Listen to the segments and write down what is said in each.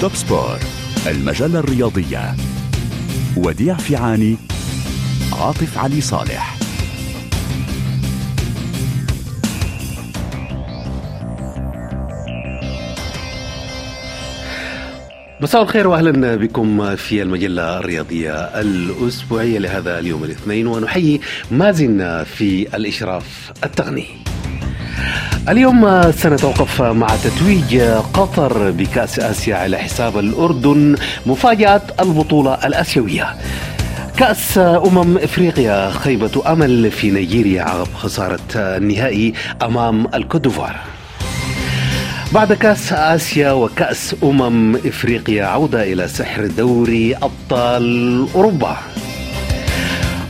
توب سبور المجلة الرياضية وديع فيعاني عاطف علي صالح مساء الخير واهلا بكم في المجلة الرياضية الأسبوعية لهذا اليوم الاثنين ونحيي مازن في الإشراف التقني. اليوم سنتوقف مع تتويج قطر بكأس آسيا على حساب الأردن مفاجاه البطولة الآسيوية. كأس أمم إفريقيا خيبة أمل في نيجيريا عقب خسارة النهائي أمام الكوتوفار بعد كأس آسيا وكأس أمم إفريقيا عودة إلى سحر دوري أبطال أوروبا.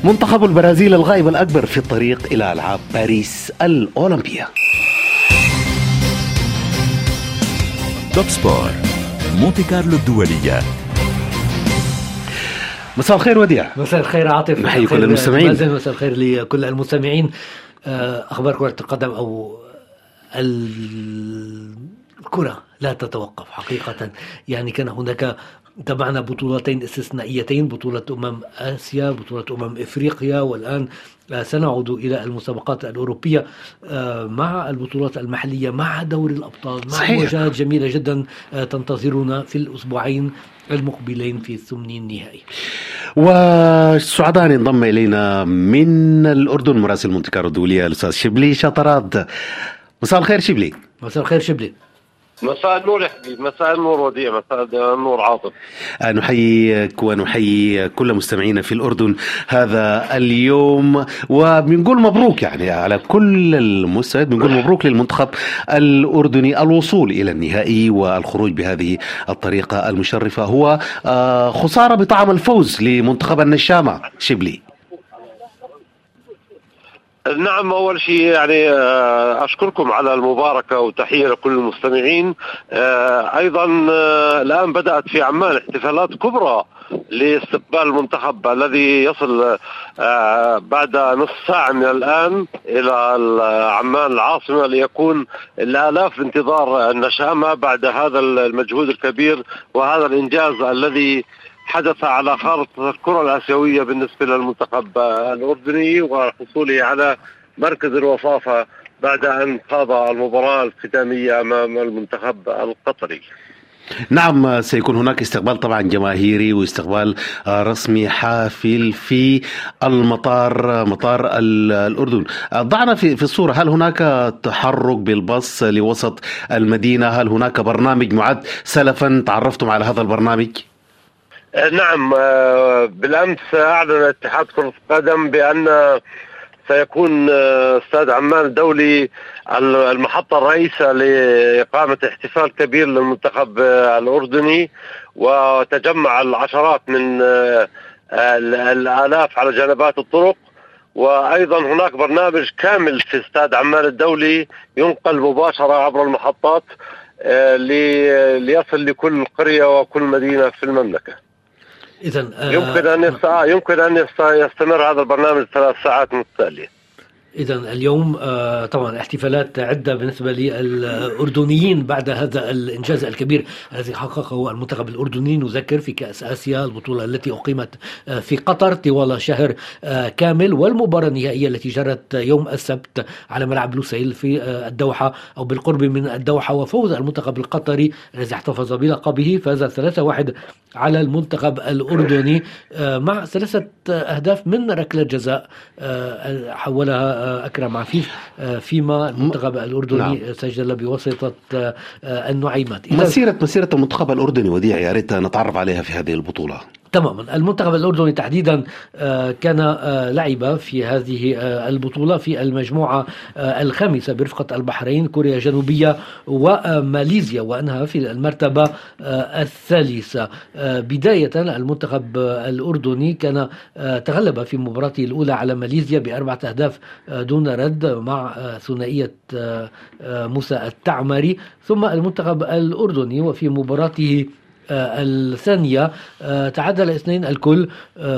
منتخب البرازيل الغائب الأكبر في الطريق إلى ألعاب باريس الأولمبية. توب سبور مونتي كارلو الدولية. مساء الخير وديع. مساء الخير عاطف. نحيي كل المستمعين. مساء الخير لكل المستمعين. أخبار كرة القدم أو الكرة لا تتوقف حقيقة. يعني كان هناك تابعنا بطولتين استثنائيتين بطولة أمم آسيا بطولة أمم إفريقيا والآن سنعود إلى المسابقات الأوروبية مع البطولات المحلية مع دوري الأبطال مع صحيح. مواجهات جميلة جدا تنتظرنا في الأسبوعين المقبلين في الثمن النهائي. والسعداء انضم إلينا من الأردن مراسل مونتي كارلو الدوليه الأستاذ شبلي شطرات مساء الخير شبلي. مساء الخير شبلي. مساء النور يا حبيبي مساء النور وديع مساء النور عاطف. نحييك ونحيي كل مستمعينا في الأردن هذا اليوم وبنقول مبروك يعني على كل المستويات بنقول مبروك للمنتخب الأردني الوصول إلى النهائي والخروج بهذه الطريقة المشرفة. هو آه، خسارة بطعم الفوز لمنتخب النشامة شبلي. نعم أول شيء يعني آه، أشكركم على المباركة وتحية لكل المستمعين. آه، أيضا آه، الآن بدأت في عمان احتفالات كبرى لاستقبال المنتخب الذي يصل بعد نصف ساعة من الآن إلى عمان العاصمة ليكون الآلاف بانتظار النشامة بعد هذا المجهود الكبير وهذا الإنجاز الذي حدث على خارطة الكرة الآسيوية بالنسبة للمنتخب الأردني وحصوله على مركز الوصافة بعد أن خاض المباراة الختامية أمام المنتخب القطري. نعم سيكون هناك استقبال طبعا جماهيري واستقبال رسمي حافل في المطار مطار ال- الأردن. آه، ضعنا في في الصورة هل هناك تحرك بالباص لوسط المدينة؟ هل هناك برنامج معد؟ سلفا تعرفتم على هذا البرنامج؟ نعم آه، بالأمس أعلن اتحاد كرة القدم بأن سيكون آه، استاد عمان الدولي المحطه الرئيسه لإقامة احتفال كبير للمنتخب آه، الأردني وتجمع العشرات من آه، ال- الآلاف على جنبات الطرق وأيضا هناك برنامج كامل في استاد عمان الدولي ينقل مباشرة عبر المحطات آه، لي- ليصل لكل قرية وكل مدينة في المملكة. إذا يمكن ان. آه، يمكن أن يست... يستمر هذا البرنامج ثلاث ساعات متتالية. إذا اليوم آه، طبعا احتفالات عدة بالنسبة للأردنيين بعد هذا الإنجاز الكبير الذي حققه المنتخب الأردني. نذكر في كأس آسيا البطولة التي أقيمت آه، في قطر طوال شهر آه، كامل. والمباراة النهائية التي جرت يوم السبت على ملعب لوسيل في الدوحة أو بالقرب من الدوحة. وفوز المنتخب القطري الذي احتفظ بلقبه فاز 3-1 على المنتخب الأردني مع ثلاثة أهداف من ركلة جزاء حولها أكرم عفيف آه، فيما المنتخب الأردني نعم. سجل بواسطة آه، النعيمات مسيرة مسيرة المنتخب الأردني وديع يا ريت نتعرف عليها في هذه البطولة تماما. المنتخب الأردني تحديدا آه، كان آه، لعب في هذه آه، البطولة في المجموعة الخامسة برفقة البحرين كوريا الجنوبية وماليزيا وأنها في المرتبة الثالثة. بداية المنتخب الأردني كان تغلب في مباراته الأولى على ماليزيا بأربعة أهداف دون رد مع ثنائية موسى التعمري. ثم المنتخب الأردني وفي مباراته الثانية تعادل اثنين الكل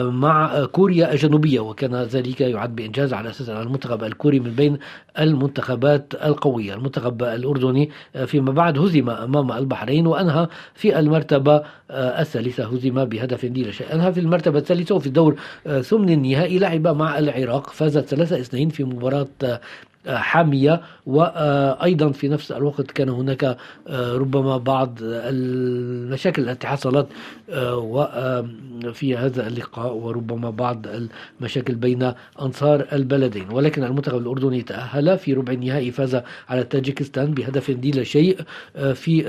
مع كوريا الجنوبية وكان ذلك يعد بإنجاز على أساس أن المنتخب الكوري من بين المنتخبات القوية. المنتخب الأردني فيما بعد هزم أمام البحرين وأنهى في المرتبة الثالثة هزم بهدف دون شيء. أنهى في المرتبة الثالثة وفي الدور ثمن النهائي لعب مع العراق فازت 3-2 في مباراة حامية وأيضا في نفس الوقت كان هناك آه، ربما بعض المشاكل التي حصلت آه، في هذا اللقاء وربما بعض المشاكل بين أنصار البلدين. ولكن المنتخب الأردني تأهل في ربع النهائي فاز على تاجيكستان بهدف دي لا شيء آه، في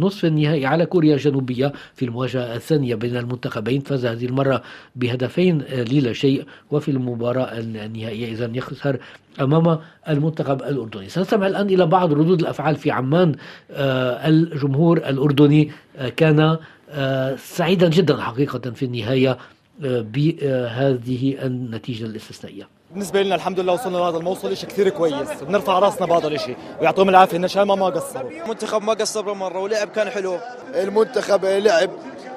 نصف النهائي على كوريا الجنوبية في المواجهة الثانية بين المنتخبين. فاز هذه المرة بهدفين لا شيء وفي المباراة النهائية إذا يخسر أمام المنتخب الأردني. سنستمع الآن إلى بعض ردود الأفعال في عمان آه، الجمهور الأردني آه، كان آه، سعيدا جدا حقيقه في النهاية بهذه النتيجة الاستثنائية. بالنسبة لنا الحمد لله وصلنا لهذا الموصل شيء كثير كويس. بنرفع رأسنا بهذا الشيء ويعطيهم العافية النشامة ما قصروا. المنتخب ما قصر مره ولعب كان حلو. المنتخب لعب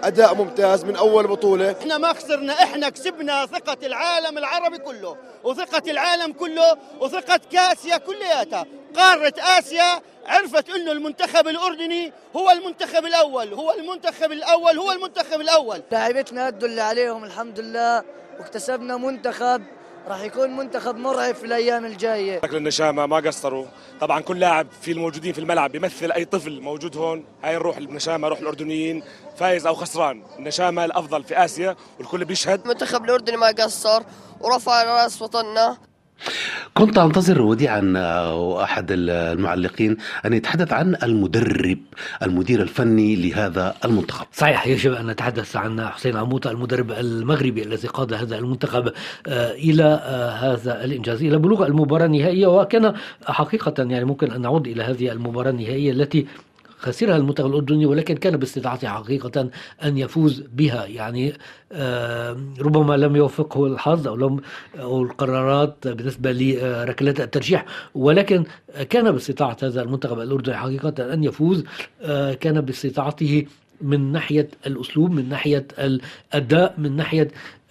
أداء ممتاز من أول بطولة. إحنا ما خسرنا إحنا كسبنا ثقة العالم العربي كله وثقة العالم كله وثقة كاسيا كلياتها. قارة آسيا عرفت إنه المنتخب الأردني هو المنتخب الأول هو المنتخب الأول هو المنتخب الأول. لاعبتنا ادوا اللي عليهم الحمد لله. واكتسبنا منتخب راح يكون منتخب مرعب في الأيام الجاية. شكل النشامة ما قصروا. طبعا كل لاعب في الموجودين في الملعب بيمثل أي طفل موجود هون. هاي نروح النشامة روح الأردنيين. فايز أو خسران. النشامة الأفضل في آسيا والكل بيشهد. المنتخب الأردني ما قصر ورفع راس وطننا كنت أنتظر وديعا واحد المعلقين أن يتحدث عن المدرب المدير الفني لهذا المنتخب. صحيح يجب أن نتحدث عن حسين عموطه المدرب المغربي الذي قاد هذا المنتخب آه، إلى آه، هذا الإنجاز إلى بلوغ المباراة النهائية. وكان حقيقة يعني ممكن أن نعود إلى هذه المباراة النهائية التي خسرها المنتخب الأردني ولكن كان باستطاعته حقيقة أن يفوز بها. يعني ربما لم يوفقه الحظ أو لم أو القرارات بالنسبة لركلات الترجيح ولكن كان باستطاعة هذا المنتخب الأردني حقيقة أن يفوز. آه، كان باستطاعته من ناحية الأسلوب من ناحية الأداء من ناحية آه،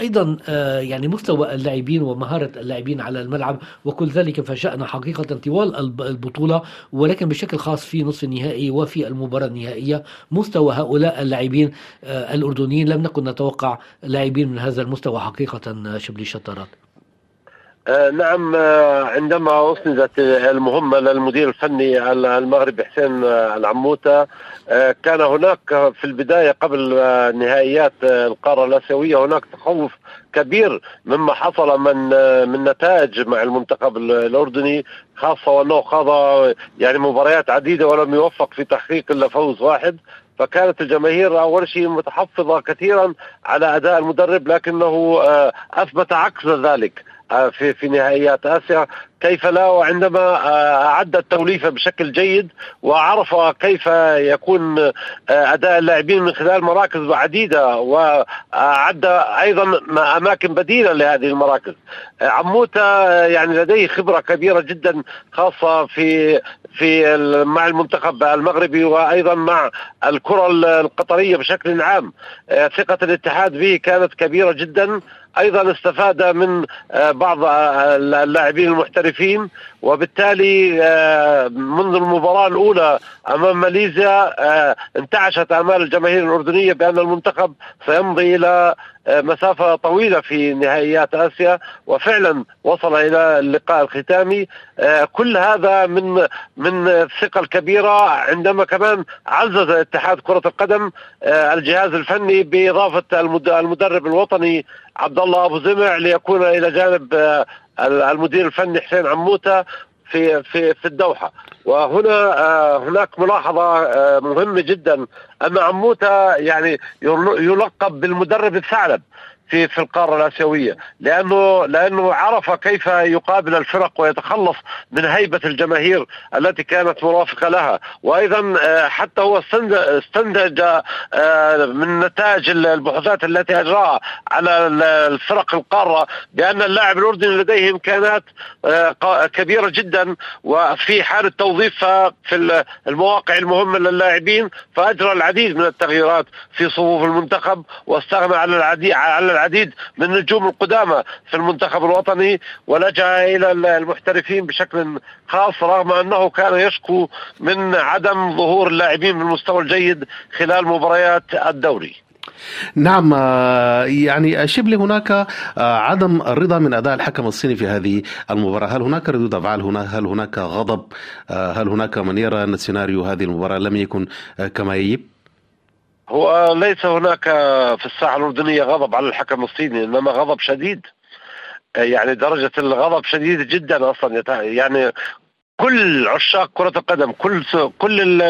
أيضا آه، يعني مستوى اللاعبين ومهارة اللاعبين على الملعب وكل ذلك فشأنا حقيقة طوال البطولة ولكن بشكل خاص في نصف النهائي وفي المباراة النهائية مستوى هؤلاء اللاعبين آه، الأردنيين. لم نكن نتوقع لاعبين من هذا المستوى حقيقة شبلي الشطارات. آه، نعم آه، عندما أسندت المهمة للمدير الفني المغربي حسين آه، العموتة كان هناك في البداية قبل نهائيات القارة الآسيوية هناك تخوف كبير مما حصل من من نتائج مع المنتخب الأردني خاصة وأنه خاض يعني مباريات عديدة ولم يوفق في تحقيق إلا فوز واحد. فكانت الجماهير أول شيء متحفظة كثيرا على أداء المدرب لكنه أثبت عكس ذلك آه، في في نهائيات آسيا. كيف لا وعندما آه، أعد التوليفة بشكل جيد وعرف كيف يكون آه، أداء اللاعبين من خلال مراكز عديدة وأعد أيضا أماكن بديلة لهذه المراكز. عموته يعني لديه خبرة كبيرة جدا خاصة في في مع المنتخب المغربي وأيضا مع الكرة القطرية بشكل عام. ثقة الاتحاد به كانت كبيرة جدا. أيضا استفاد من آه، بعض آه، اللاعبين المحترفين وبالتالي آه، منذ المباراة الأولى أمام ماليزيا انتعشت آمال الجماهير الأردنية بأن المنتخب سيمضي إلى مسافة طويلة في نهائيات آسيا وفعلا وصل إلى اللقاء الختامي. كل هذا من من الثقة الكبيرة عندما كمان عزز اتحاد كرة القدم الجهاز الفني بإضافة المدرب الوطني عبد الله أبو زمع ليكون إلى جانب آه، المدير الفني حسين عموتة في في في الدوحة. وهنا آه، هناك ملاحظة آه، مهمة جدا. ان عموتة يعني يلقب بالمدرب الثعلب. في في القارة الآسيوية لأنه لأنه عرف كيف يقابل الفرق ويتخلص من هيبة الجماهير التي كانت مرافقة لها. وأيضا آه، حتى هو استنتج آه، من نتائج البحوثات التي أجراها على الفرق القارة بأن اللاعب الأردني لديه إمكانات آه، كبيرة جدا وفي حاله توظيفها في المواقع المهمة للاعبين فأجرى العديد من التغييرات في صفوف المنتخب واستغنى على العديد على العديد من النجوم القدامى في المنتخب الوطني ولجأ إلى المحترفين بشكل خاص رغم أنه كان يشكو من عدم ظهور اللاعبين بالمستوى الجيد خلال مباريات الدوري. نعم آه، يعني شبلي هناك آه، عدم الرضا من أداء الحكم الصيني في هذه المباراة، هل هناك ردود أفعال هنا؟ هل هناك غضب؟ آه، هل هناك من يرى ان سيناريو هذه المباراة لم يكن كما يجب؟ هو ليس هناك في الساحة الأردنية غضب على الحكم الصيني إنما غضب شديد. يعني درجة الغضب شديدة جدا أصلا. يعني كل عشاق كرة القدم كل كل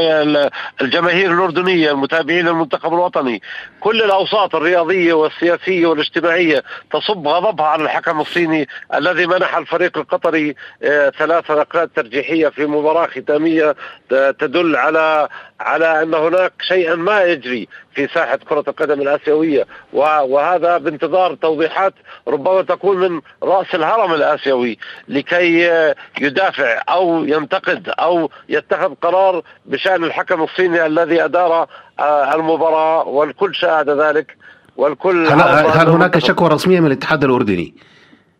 الجماهير الأردنية المتابعين للمنتخب الوطني كل الأوساط الرياضية والسياسية والاجتماعية تصب غضبها على الحكم الصيني الذي منح الفريق القطري آه، ثلاث نقاط ترجيحية في مباراة ختامية تدل على على أن هناك شيئا ما يجري في ساحة كرة القدم الآسيوية. وهذا بانتظار توضيحات ربما تكون من رأس الهرم الآسيوي لكي يدافع أو ينتقد أو يتخذ قرار بشأن الحكم الصيني الذي أدار آه، المباراة. والكل شاهد ذلك. والكل هل, هل هناك شكوى رسمية من الاتحاد الأردني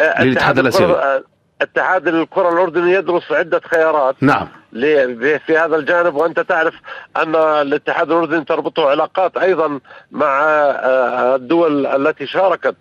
آه، للاتحاد الآسيوي؟ اتحاد الكرة الأردني يدرس عدة خيارات. نعم. في هذا الجانب وأنت تعرف أن الاتحاد الأردني تربطه علاقات أيضا مع آه، الدول التي شاركت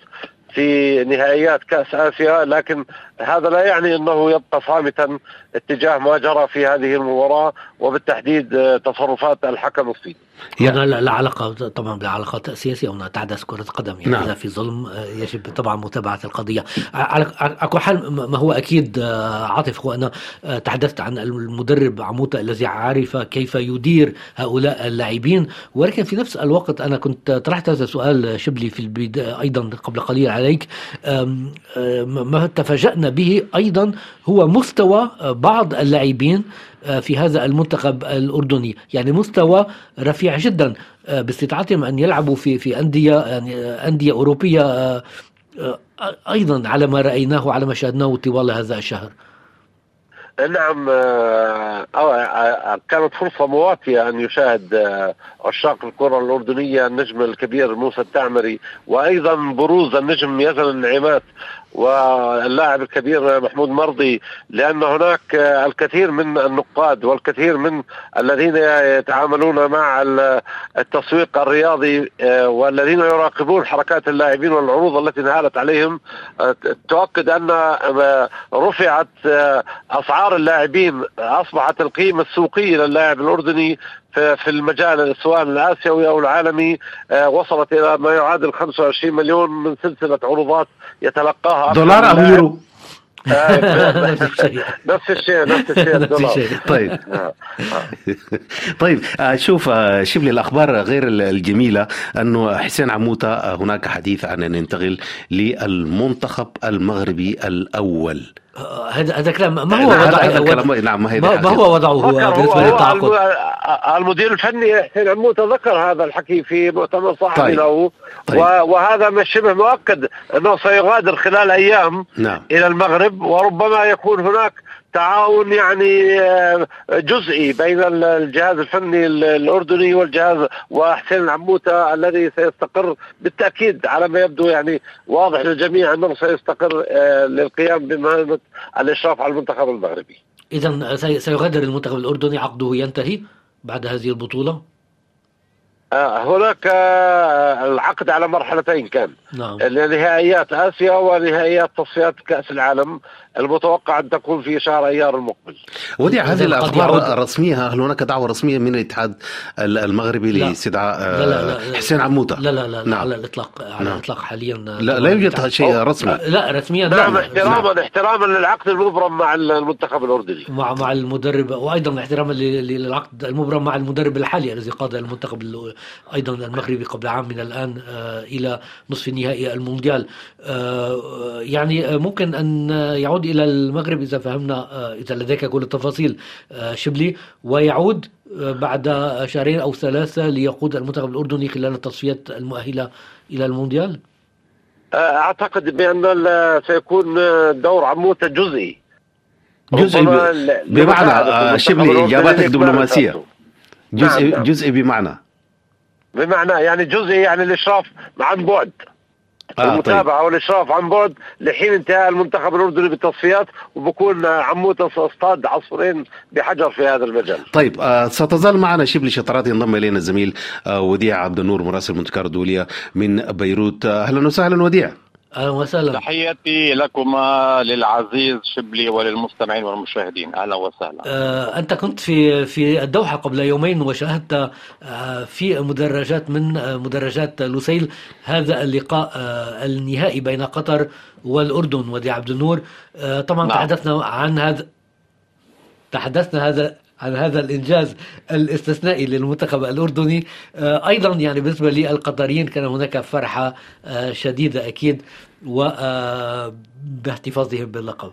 في نهائيات كأس آسيا لكن هذا لا يعني أنه يبقى صامتا اتجاه ما جرى في هذه المباراة وبالتحديد آه، تصرفات الحكم الصيني. هنا لا علاقة طبعا بعلاقات سياسية هنا تعدس كرة قدم يعني نعم. إذا في ظلم آه، يجب طبعا متابعة القضية. على كل حال ما هو أكيد آه، عاطف هو أنا تحدثت عن المدرب عموته الذي عرف كيف يدير هؤلاء اللاعبين ولكن في نفس الوقت أنا كنت طرحت هذا السؤال شبلي في البداية أيضا قبل قليل عليك ما تفاجأنا به أيضا هو مستوى بعض اللاعبين آه، في هذا المنتخب الأردني. يعني مستوى رفيع جدا آه، باستطاعتهم أن يلعبوا في في أندية يعني أندية أوروبية آه، أيضا على ما رأيناه على ما شاهدناه طوال هذا الشهر. نعم كانت فرصة مواتية أن يشاهد عشاق الكرة الأردنية النجم الكبير موسى التعمري وأيضا بروز النجم يزن النعيمات واللاعب الكبير محمود مرضي لأن هناك الكثير من النقاد والكثير من الذين يتعاملون مع التسويق الرياضي آه، والذين يراقبون حركات اللاعبين والعروض التي انهالت عليهم آه، تؤكد أن آه، رفعت أسعار اللاعبين أصبحت القيمة السوقية للاعب الأردني في المجال سواء الآسيوي أو العالمي وصلت إلى ما يعادل 25 مليون من سلسلة عروضات يتلقاها دولار أو يورو نفس الشيء نفس الشيء نفس الشيء. طيب. طيب آه، شوف آه، شوف لي الأخبار غير الجميلة انه حسين عموتة هناك حديث عن أن ينتقل للمنتخب المغربي الأول. هذا هذا كلام ما هو وضعه هذا الكلام نعم ما هي ما هو وضعه هو بالنسبة للتعاقد المدير الفني حسين عموته ذكر هذا الحكي في مؤتمر صحفي طيب. له طيب. وهذا مش شبه مؤكد أنه سيغادر خلال أيام نعم. إلى المغرب وربما يكون هناك تعاون يعني آه، جزئي بين الجهاز الفني الأردني والجهاز وحسين العموتة الذي سيستقر بالتأكيد على ما يبدو يعني واضح للجميع أنه سيستقر آه، للقيام بمهمة الإشراف على المنتخب المغربي. اذا سيغادر المنتخب الأردني عقده ينتهي بعد هذه البطولة؟ آه، هناك العقد على مرحلتين كان نعم. نهائيات آسيا ونهائيات تصفيات كأس العالم المتوقع أن تكون في شهر أيار المقبل. ودي هذه الأخبار الرسمية هل هناك دعوة رسمية من الاتحاد المغربي لاستدعاء آه، حسين عموتة؟ لا لا لا, لا نعم. على الإطلاق على نعم. الإطلاق حاليا لا لا يوجد شيء رسمي لا رسميا نعم احتراما نعم. احتراما للعقد المبرم مع المنتخب الأردني مع مع المدرب وأيضا احتراما للعقد المبرم مع المدرب الحالي الذي قاد المنتخب أيضا المغربي قبل عام من الآن آه، إلى نصف نهائي المونديال آه، يعني ممكن أن يعود إلى المغرب إذا فهمنا آه، إذا لديك كل التفاصيل شبلي ويعود بعد شهرين أو ثلاثة ليقود المنتخب الأردني خلال التصفيات المؤهلة إلى المونديال؟ أعتقد بأن سيكون دور عموته جزئي. جزئي بمعنى شبلي إجاباتك دبلوماسية. جزئي نعم. جزئي بمعنى. بمعنى يعني جزئي يعني الإشراف عن بعد. آه،. المتابعة والإشراف عن بعد لحين انتهاء المنتخب الأردني بالتصفيات وبكون عمود اصطاد عصفورين بحجر في هذا المجال. طيب آه ستظل معنا شبل شطرات ينضم إلينا الزميل آه وديع عبد النور مراسل منتكار الدولية من بيروت. آه أهلا وسهلا وديع. أهلا وسهلا. تحياتي لكما للعزيز شبلي وللمستمعين والمشاهدين. أهلا وسهلا. آه، أنت كنت في في الدوحة قبل يومين وشاهدت آه، في مدرجات من آه، مدرجات لوسيل. هذا اللقاء آه، النهائي بين قطر والأردن ودي عبد النور. آه، طبعا نعم. تحدثنا عن هذا تحدثنا هذا عن هذا الإنجاز الاستثنائي للمنتخب الأردني. آه، أيضا يعني بالنسبة للقطريين كان هناك فرحة آه، شديدة أكيد وباحتفاظهم باللقب.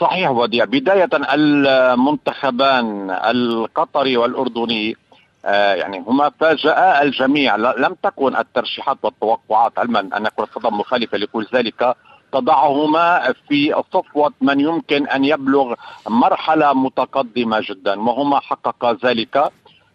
صحيح وديع. بداية المنتخبان القطري والأردني آه، يعني هما فاجأا الجميع. لم تكن الترشيحات والتوقعات علما أن كرة القدم مخالفة لكل ذلك. تضعهما في صفوة من يمكن أن يبلغ مرحلة متقدمة جدا وهما حققا ذلك.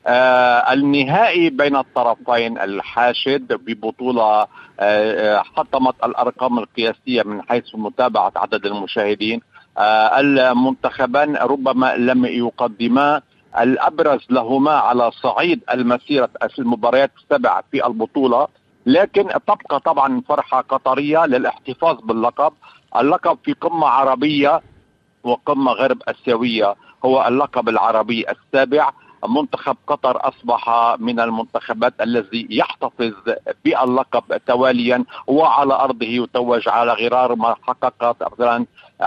آه النهائي بين الطرفين الحاشد ببطولة آه، آه، حطمت الأرقام القياسية من حيث متابعة عدد المشاهدين. آه، المنتخبان ربما لم يقدما. الأبرز لهما على صعيد المسيرة في المباريات السبع في البطولة. لكن تبقى طبعا فرحة قطرية للاحتفاظ باللقب. اللقب في قمة عربية وقمة غرب آسيوية هو اللقب العربي السابع. منتخب قطر أصبح من المنتخبات الذي يحتفظ باللقب تواليا وعلى أرضه يتوج على غرار ما حققت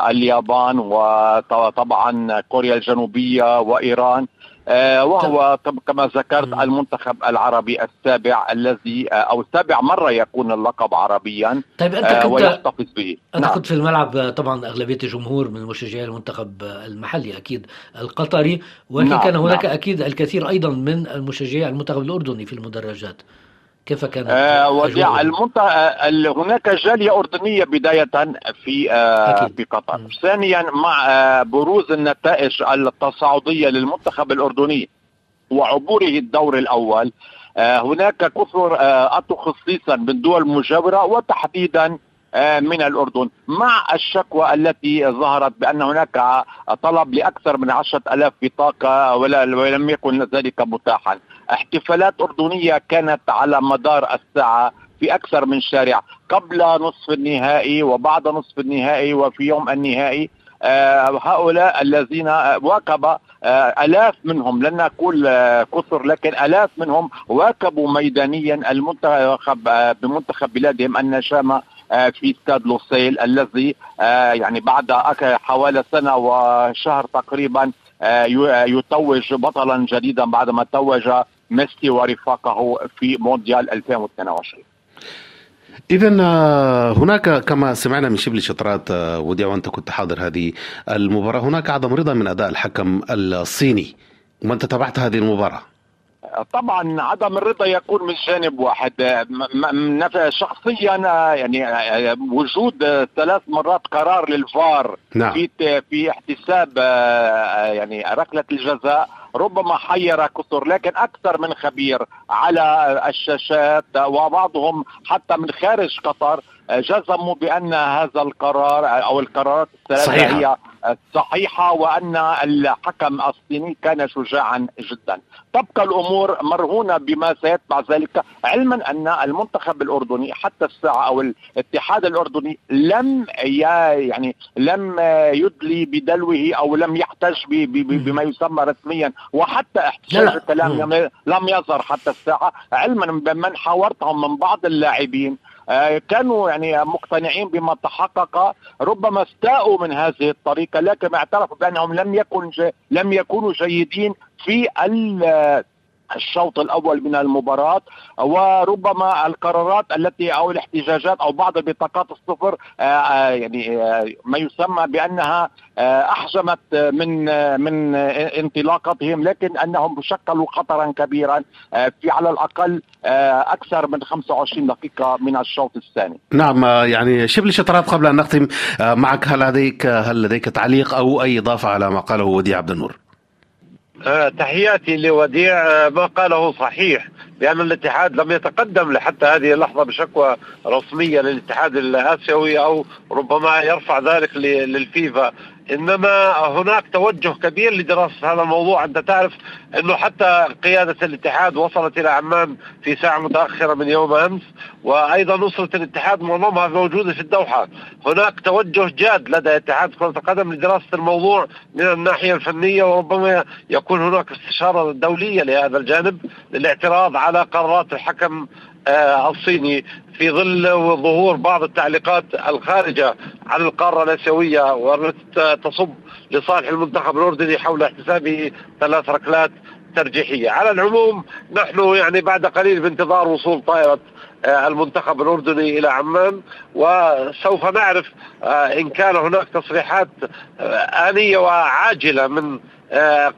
اليابان وطبعا كوريا الجنوبية وإيران. وهو طب- كما ذكرت. المنتخب العربي السابع الذي آه، أو سابع مرة يكون اللقب عربيا طيب أنت آه، كنت ويحتفظ به أنت نعم. كنت في الملعب طبعا أغلبية الجمهور من مشجعي المنتخب المحلي أكيد القطري ولكن نعم، كان هناك نعم. أكيد الكثير أيضا من المشجعي المنتخب الأردني في المدرجات كيف كانت آه؟ المنت... آه هناك جالية أردنية بداية في آه. في قطر. ثانيا مع آه بروز النتائج التصاعدية للمنتخب الأردني وعبوره الدور الأول آه هناك كثر آه أتوا خصيصا من دول مجاورة وتحديدا آه، من الأردن مع الشكوى التي ظهرت بأن هناك طلب لأكثر من عشرة ألاف بطاقة ولا- ولم يكن ذلك متاحا احتفالات أردنية كانت على مدار الساعة في أكثر من شارع. قبل نصف النهائي وبعد نصف النهائي وفي يوم النهائي آه، هؤلاء الذين آه، واكب آه، آلاف منهم لن نقول كثر لكن آلاف منهم واكبوا ميدانيا المنتخب بمنتخب بلادهم النشامة آه، في استاد لوسيل الذي يعني بعد حوالي سنة وشهر تقريبا يتوج بطلا جديدا بعدما توج ميسي ورفاقه في مونديال 2022 إذا هناك كما سمعنا من شبل شطرات آه، وديع وأنت كنت حاضر هذه المباراة هناك عدم رضا من أداء الحكم الصيني. وأنت تابعت هذه المباراة؟ طبعا عدم الرضا يكون من جانب واحد نف- شخصيا آه، يعني آه، وجود آه، ثلاث مرات قرار للفار نعم في في احتساب آه، آه، يعني ركلة الجزاء ربما حير كثر لكن أكثر من خبير على الشاشات وبعضهم حتى من خارج قطر آه، جزموا بأن هذا القرار أو القرارات الثلاثة صحيحة. هي صحيحه وأن الحكم الصيني كان شجاعا جدا تبقى الأمور مرهونة بما سيتبع ذلك علما أن المنتخب الأردني حتى الساعة أو الاتحاد الأردني لم يعني لم يدلي بدلوه أو لم يحتج بما يسمى رسميا وحتى احتجاج لا. الكلام. لم- لم يظهر حتى الساعة علما بمن حاورتهم من بعض اللاعبين كانوا يعني مقتنعين بما تحقق ربما استاءوا من هذه الطريقة لكن اعترفوا بأنهم لم يكن. لم يكونوا جيدين في. الشوط الأول من المباراة وربما القرارات التي أو الاحتجاجات أو بعض البطاقات الصفر آه، آه، يعني آه، ما يسمى بأنها أحجمت من من انطلاقتهم لكن أنهم شكلوا خطرا كبيرا في على الأقل أكثر من 25 دقيقة من الشوط الثاني. نعم يعني شبل شطرات قبل أن نختم معك هل لديك هل لديك تعليق أو أي إضافة على ما قاله وديع عبد النور؟ تحياتي لوديع آه، ما قاله صحيح بأن الاتحاد لم يتقدم لحتى هذه اللحظة بشكوى رسمية للاتحاد الآسيوي أو ربما يرفع ذلك للفيفا. إنما هناك توجه كبير لدراسة هذا الموضوع. أنت تعرف إنه حتى قيادة الاتحاد وصلت إلى عمان في ساعة متأخرة من يوم أمس وأيضا اسره الاتحاد معظمها موجودة في الدوحة. هناك توجه جاد لدى اتحاد كرة القدم لدراسة الموضوع من الناحية الفنية وربما يكون هناك استشارة دولية لهذا الجانب للاعتراض على قرارات الحكم الصيني في ظل ظهور بعض التعليقات الخارجة عن القارة الآسيوية والتي تصب لصالح المنتخب الأردني حول احتسابه ثلاث ركلات ترجيحية. على العموم نحن يعني بعد قليل بانتظار وصول طائرة آه، المنتخب الأردني إلى عمان وسوف نعرف آه، إن كان هناك تصريحات آنية وعاجلة من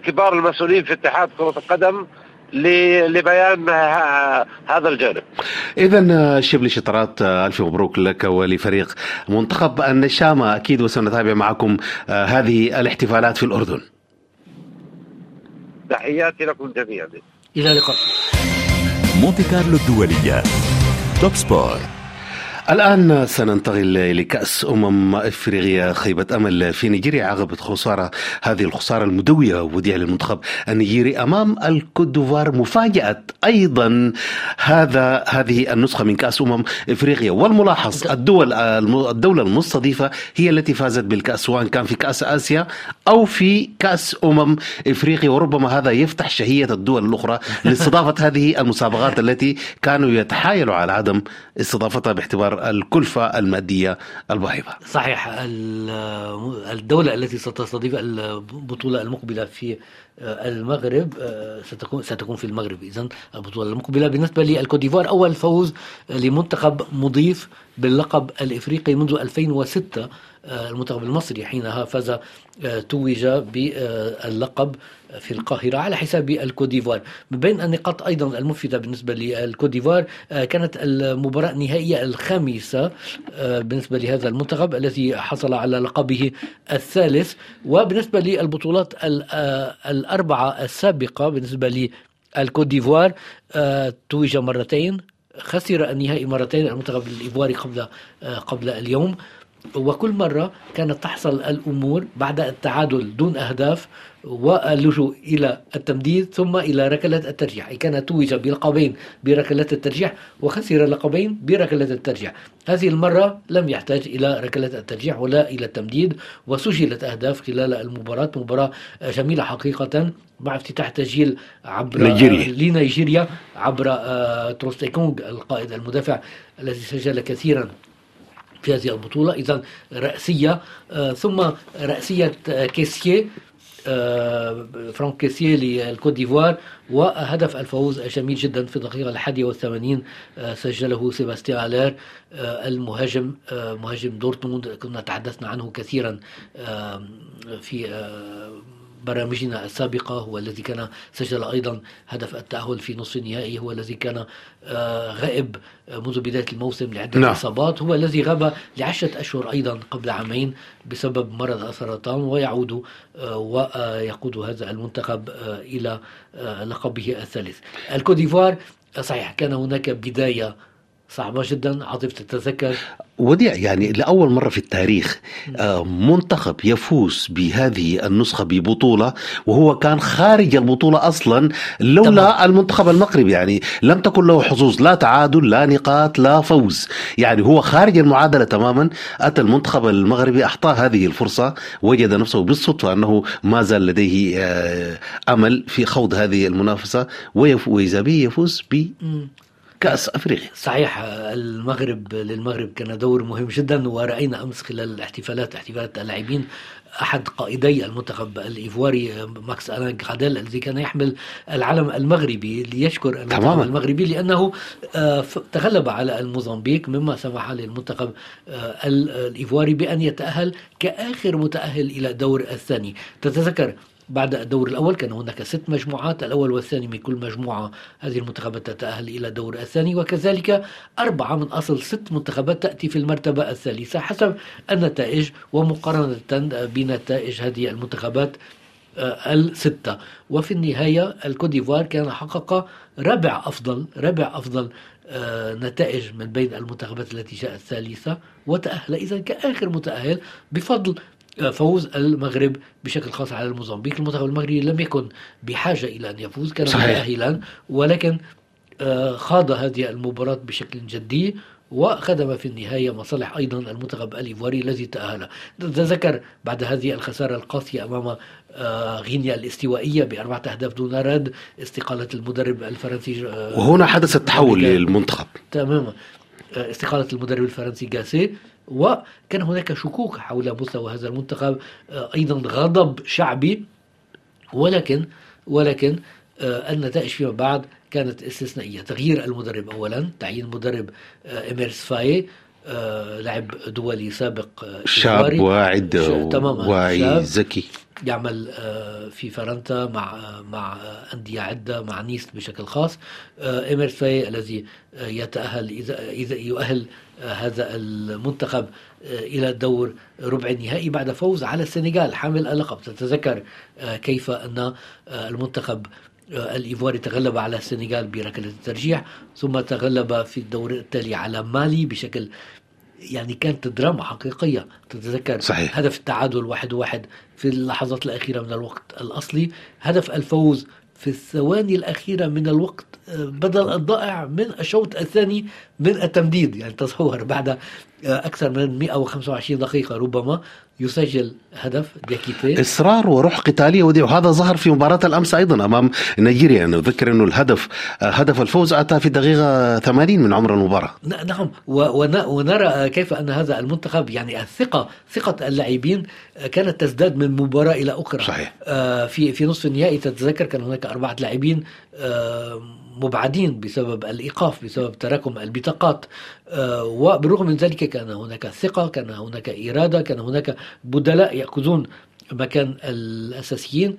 كبار المسؤولين في اتحاد كرة القدم لبيان هذا الجانب. اذا شبلي شطرات ألف مبروك لك ولفريق منتخب النشامى أكيد وسنتابع معكم آه، هذه الاحتفالات في الأردن. تحياتي لكم جميعا. إلى اللقاء. مونتي كارلو الدولية. توب سبور الآن سننتقل لكأس أمم إفريقيا خيبة أمل في نيجيريا عقبت خسارة هذه الخسارة المدوية وديع للمنتخب النيجيري أمام الكوديفوار مفاجأة أيضا هذا هذه النسخة من كأس أمم إفريقيا. والملاحظ الدول الدولة المستضيفة هي التي فازت بالكأس سواء كان في كأس آسيا أو في كأس أمم إفريقيا. وربما هذا يفتح شهية الدول الأخرى لاستضافة هذه المسابقات التي كانوا يتحايلوا على عدم استضافتها باعتبار الكلفة المادية الباهظة. صحيح الدولة التي ستستضيف البطولة المقبلة في المغرب ستكون ستكون في المغرب. اذا البطولة المقبلة بالنسبة للكوديفوار أول فوز لمنتخب مضيف باللقب الإفريقي منذ 2006 المنتخب المصري حينها فاز آه، توج باللقب في القاهرة على حساب الكوديفوار من بين النقاط أيضا المفيدة بالنسبة للكوديفوار آه، كانت المباراة النهائية الخامسة آه، بالنسبة لهذا المنتخب الذي حصل على لقبه الثالث. وبالنسبة للبطولات الأربعة السابقة بالنسبة للكوديفوار توج مرتين خسر النهائي مرتين المنتخب الإيفواري قبل قبل اليوم. وكل مرة كانت تحصل الأمور بعد التعادل دون أهداف. واللجوء إلى التمديد ثم إلى ركلة الترجيح. أي كان توج بلقبين بركلات الترجيح وخسر لقبين بركلة الترجيح. هذه المرة لم يحتاج إلى ركلة الترجيح ولا إلى التمديد وسجلت أهداف خلال المباراة. مباراة جميلة حقيقة مع افتتاح تسجيل عبر نيجيريا لنيجيريا عبر آه، تروست إيكونغ القائد المدافع الذي سجل كثيرا في هذه البطولة. إذا رأسية آه، ثم رأسية آه، كيسيه. آه، فرانك كيسيه للكوت ديفوار وهدف الفوز جميل جدا في الدقيقة الحادية والثمانين سجله سيباستيان ألير المهاجم مهاجم دورتموند كنا تحدثنا عنه كثيرا في برامجنا السابقة هو الذي كان سجل أيضا هدف التأهل في نصف النهائي هو الذي كان آه، غائب منذ بداية الموسم لعدة نعم. إصابات هو الذي غاب لعشرة أشهر أيضا قبل عامين بسبب مرض السرطان ويعود آه، ويقود هذا المنتخب آه، إلى لقبه الثالث الكوديفوار صحيح كان هناك بداية صعبة جدا عاطف تتذكر. وديع يعني لأول مرة في التاريخ آه، منتخب يفوز بهذه النسخة ببطولة وهو كان خارج البطولة أصلا لولا طبعا. المنتخب المغربي. يعني لم تكن له حظوظ لا تعادل لا نقاط لا فوز. يعني هو خارج المعادلة تماما أتى المنتخب المغربي أحطاه هذه الفرصة وجد نفسه بالصدفة أنه ما زال لديه آه، أمل في خوض هذه المنافسة وإذا به يفوز ب كأس أفريقيا صحيح المغرب للمغرب كان دور مهم جدا ورأينا أمس خلال الاحتفالات احتفالات اللاعبين أحد قائدي المنتخب الإيفواري ماكس ألان غاديل الذي كان يحمل العلم المغربي ليشكر المنتخب تماما. المغربي لأنه آه، تغلب على الموزمبيق مما سمح للمنتخب آه، الإيفواري بأن يتأهل كآخر متأهل إلى الدور الثاني تتذكر بعد الدور الأول كان هناك ست مجموعات الأول والثاني من كل مجموعة. هذه المنتخبات تتأهل إلى الدور الثاني وكذلك أربعة من أصل ست منتخبات تأتي في المرتبة الثالثة حسب النتائج ومقارنة بنتائج هذه المنتخبات آه، الستة. وفي النهاية الكوديفوار كان حقق رابع أفضل رابع أفضل آه، نتائج من بين المنتخبات التي جاءت ثالثة وتأهل إذا كآخر متأهل بفضل فوز المغرب بشكل خاص على الموزمبيق. المنتخب المغربي لم يكن بحاجة إلى أن يفوز كان متأهلا ولكن خاض هذه المباراة بشكل جدي وخدم في النهاية مصالح أيضا المنتخب الإيفواري الذي تأهل. تذكر بعد هذه الخسارة القاسية أمام آه، غينيا الاستوائية بأربعة أهداف دون رد استقالة المدرب الفرنسي آه، وهنا حدث التحول للمنتخب. تماما. آه، استقالة المدرب الفرنسي جاسي وكان هناك شكوك حول مستوى هذا المنتخب أيضا غضب شعبي. ولكن ولكن النتائج فيما بعد كانت استثنائية. تغيير المدرب أولا تعيين مدرب إميرس فاي آه، لاعب دولي سابق آه، شاب واعد تماما واعي ذكي يعمل آه، في فرنسا مع مع أندية عدة مع نيس بشكل خاص. إيميرس فاي الذي يتأهل إذا إذا يؤهل هذا المنتخب إلى الدور ربع النهائي بعد فوز على السنغال. حامل اللقب. تتذكر كيف أن المنتخب الإيفواري تغلب على السنغال بركلة الترجيح ثم تغلب في الدور التالي على مالي بشكل يعني كانت دراما حقيقية تتذكر صحيح. هدف التعادل واحد واحد في اللحظات الأخيرة من الوقت الأصلي هدف الفوز في الثواني الأخيرة من الوقت بدل الضائع من الشوط الثاني من التمديد يعني تصور بعد أكثر من 125 دقيقة ربما يسجل هدف ديكيتي إصرار وروح قتالية ودي وهذا ظهر في مباراة الأمس أيضا أمام نيجيريا. أنا اذكر إنه الهدف هدف الفوز أتى في دقيقه 80 من عمر المباراة. نعم. ونرى كيف أن هذا المنتخب يعني الثقة ثقة اللاعبين كانت تزداد من مباراة إلى أخرى. صحيح. آه، في في نصف النهائي تتذكر كان هناك أربعة لاعبين آه، مبعدين بسبب الإيقاف بسبب تراكم البطاقات. آه، وبالرغم من ذلك كان هناك ثقة كان هناك إرادة كان هناك بدلاء يأخذون مكان الأساسيين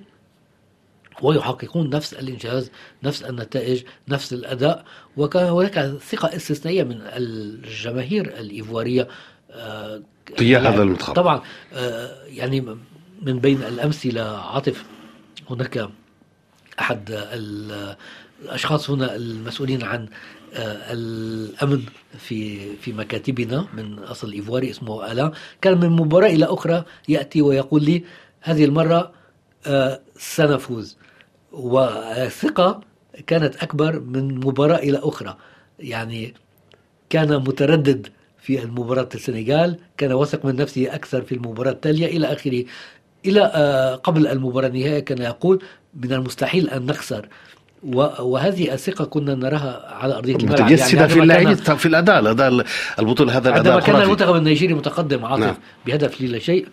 ويحققون نفس الإنجاز نفس النتائج نفس الأداء. وكان هناك ثقة استثنائية من الجماهير الإيفوارية. تجاه هذا المنتخب طبعا آه، يعني من بين الامثله عاطف هناك أحد الأشخاص هنا المسؤولين عن آه، الأمن في في مكاتبنا من أصل إيفواري اسمه الا كان من مباراة إلى أخرى يأتي ويقول لي هذه المرة آه، سنفوز. والثقه كانت أكبر من مباراة إلى أخرى. يعني كان متردد في المباراة السنغال كان واثق من نفسه أكثر في المباراة التالية إلى آخره. إلى آه، قبل المباراة النهائية كان يقول من المستحيل أن نخسر. وهذه الثقة كنا نراها على أرضية الملعب متجسدة يعني في اللعب في الأداء الأداء البطولة هذا الأداء عندما كان المنتخب النيجيري متقدم عاطف نعم. بهدف لا شيء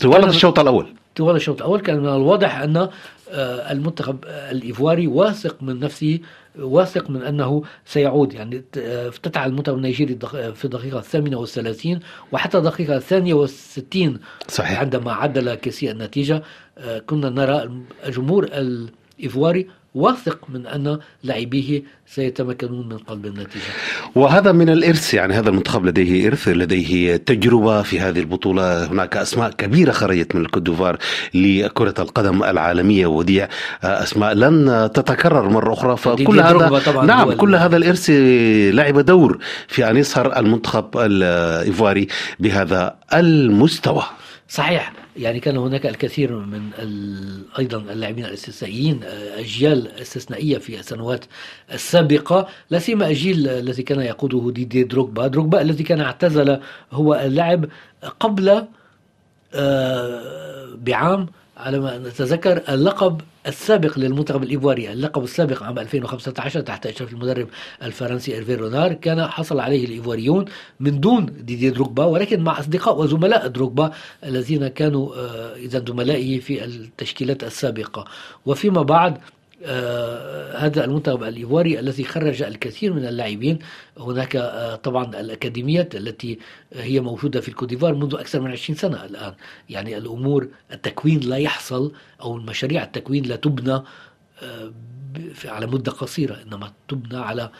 طوال الشوط الأول طوال الشوط الأول كان من الواضح أن آه، المنتخب الإيفواري واثق من نفسه واثق من أنه سيعود يعني افتتح المنتخب النيجيري في الدقيقة الثامنة والثلاثين وحتى الدقيقة الثانية والستين صحيح. عندما عدل كيسي النتيجة آه، كنا نرى الجمهور الإيفواري واثق من أن لاعبيه سيتمكنون من قلب النتيجة. وهذا من الإرث يعني هذا المنتخب لديه إرث لديه تجربة في هذه البطولة. هناك أسماء كبيرة خرجت من الكودوفار لكرة القدم العالمية ودي أسماء لن تتكرر مرة أخرى. فكل هذا نعم كل هذا الإرث لعب دور في أن يظهر المنتخب الإيفواري بهذا المستوى. صحيح. يعني كان هناك الكثير من أيضا اللاعبين الاستثنائيين أجيال استثنائية في السنوات السابقة. لا سيما الجيل الذي كان يقوده ديدي دروغبا. دروغبا الذي كان اعتزل هو اللاعب قبل آه، بعام على ما نتذكر اللقب السابق للمنتخب الإيفواري اللقب السابق عام 2015 تحت إشراف المدرب الفرنسي إيرفي رونار كان حصل عليه الإيفواريون من دون ديدي دروغبا ولكن مع أصدقاء وزملاء دروغبا الذين كانوا آه، إذا زملائه في التشكيلات السابقة. وفيما بعد آه هذا المنتخب الايفواري الذي خرج الكثير من اللاعبين. هناك آه طبعا الأكاديميات التي هي موجودة في الكوديفار منذ أكثر من 20 سنة الآن. يعني الأمور التكوين لا يحصل أو المشاريع التكوين لا تبنى آه على مدة قصيرة إنما تبنى على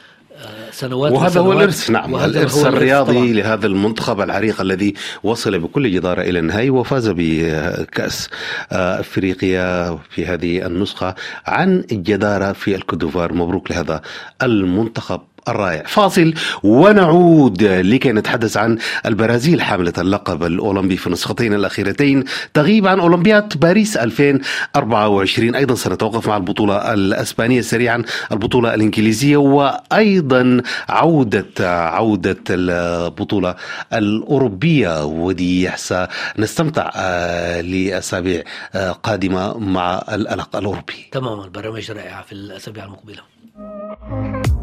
سنوات وهذا هو الإرث. نعم الإرث الرياضي طبعاً. لهذا المنتخب العريق الذي وصل بكل جدارة إلى النهائي وفاز بكأس آه، أفريقيا في هذه النسخة. عن الجداره في الكودوفار مبروك لهذا المنتخب. الرائع. فاصل ونعود لكي نتحدث عن البرازيل حاملة اللقب الأولمبي في النسختين الأخيرتين تغيب عن أولمبياد باريس 2024 أيضا سنتوقف مع البطولة الأسبانية سريعا البطولة الإنجليزية وأيضا عودة عودة البطولة الأوروبية ودي سنستمتع آه، لأسابيع آه، قادمة مع الألق الأوروبي. تماما برامج رائعه في الأسابيع المقبلة. Late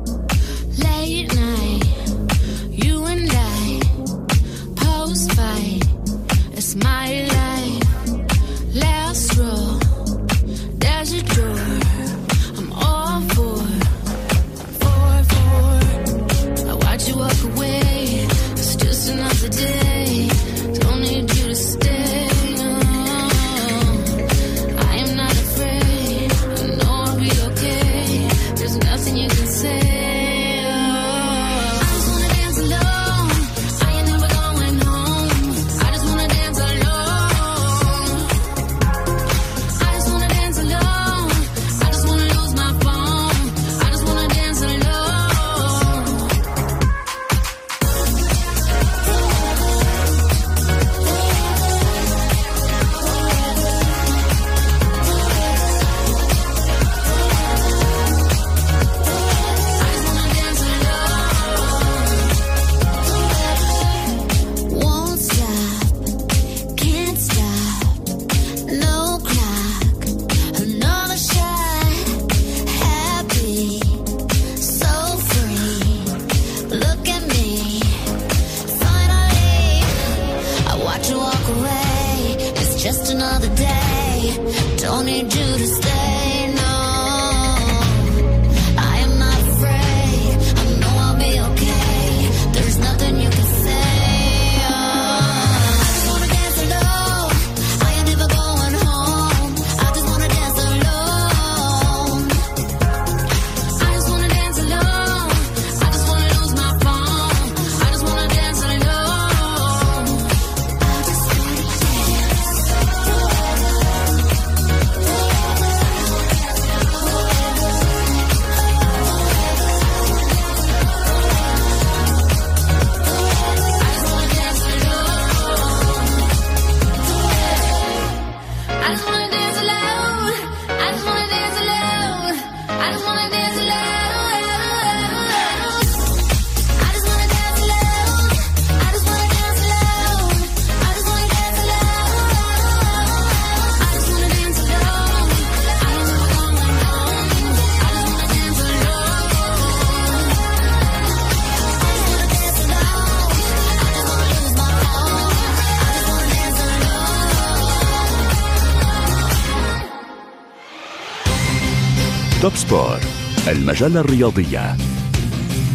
توب سبور المجلة الرياضية.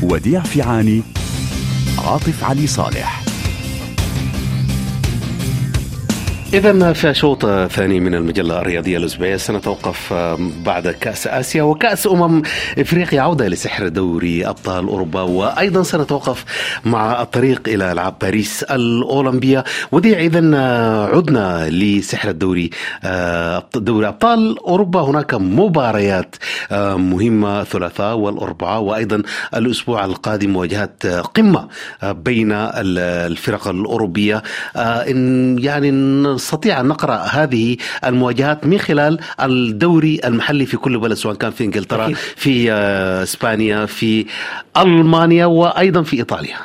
وديع فيعاني عاطف علي صالح. إذا في شوط ثاني من المجلة الرياضية الأسبوعية سنتوقف بعد كأس آسيا وكأس أمم إفريقيا عودة لسحر دوري أبطال أوروبا. وأيضا سنتوقف مع الطريق إلى ألعاب باريس الأولمبية. ودي إذا عدنا لسحر الدوري دوري أبطال أوروبا. هناك مباريات مهمة الثلاثاء والأربعاء وأيضا الأسبوع القادم مواجهات قمة بين الفرق الأوروبية. إن يعني نستطيع أن نقرأ هذه المواجهات من خلال الدوري المحلي في كل بلد سواء كان في إنجلترا أكيد. في آه، إسبانيا في ألمانيا وأيضا في إيطاليا.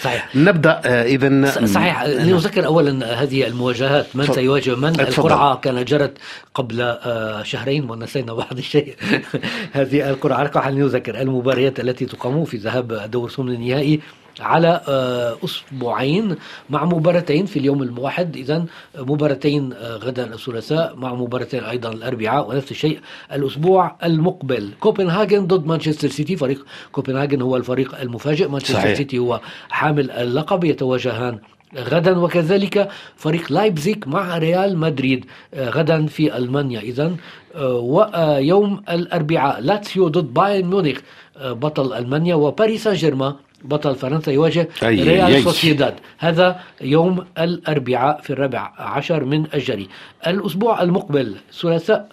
صحيح. نبدأ إذا صحيح. لنذكر اولا هذه المواجهات. من. سيواجه من؟ تفضل. القرعة كانت جرت قبل آه، شهرين ونسينا بعض الشيء. هذه القرعة رقم لنذكر المباريات التي تقام في ذهاب دور ثمن النهائي. على آه، أسبوعين مع مباراتين في اليوم الواحد اذا مباراتين آه، غدا الثلاثاء مع مباراتين أيضا الأربعاء ونفس الشيء الأسبوع المقبل. كوبنهاجن ضد مانشستر سيتي. فريق كوبنهاجن هو الفريق المفاجئ. مانشستر صحيح. سيتي هو حامل اللقب. يتواجهان غدا وكذلك فريق لايبزيك مع ريال مدريد آه، غدا في ألمانيا. إذا ويوم الأربعاء لاتسيو ضد بايرن ميونخ آه، بطل ألمانيا وباريس سان جيرمان بطل فرنسا يواجه ريال. سوسيداد. هذا يوم الأربعاء في الرابع عشر من الجاري. الأسبوع المقبل ثلاثاء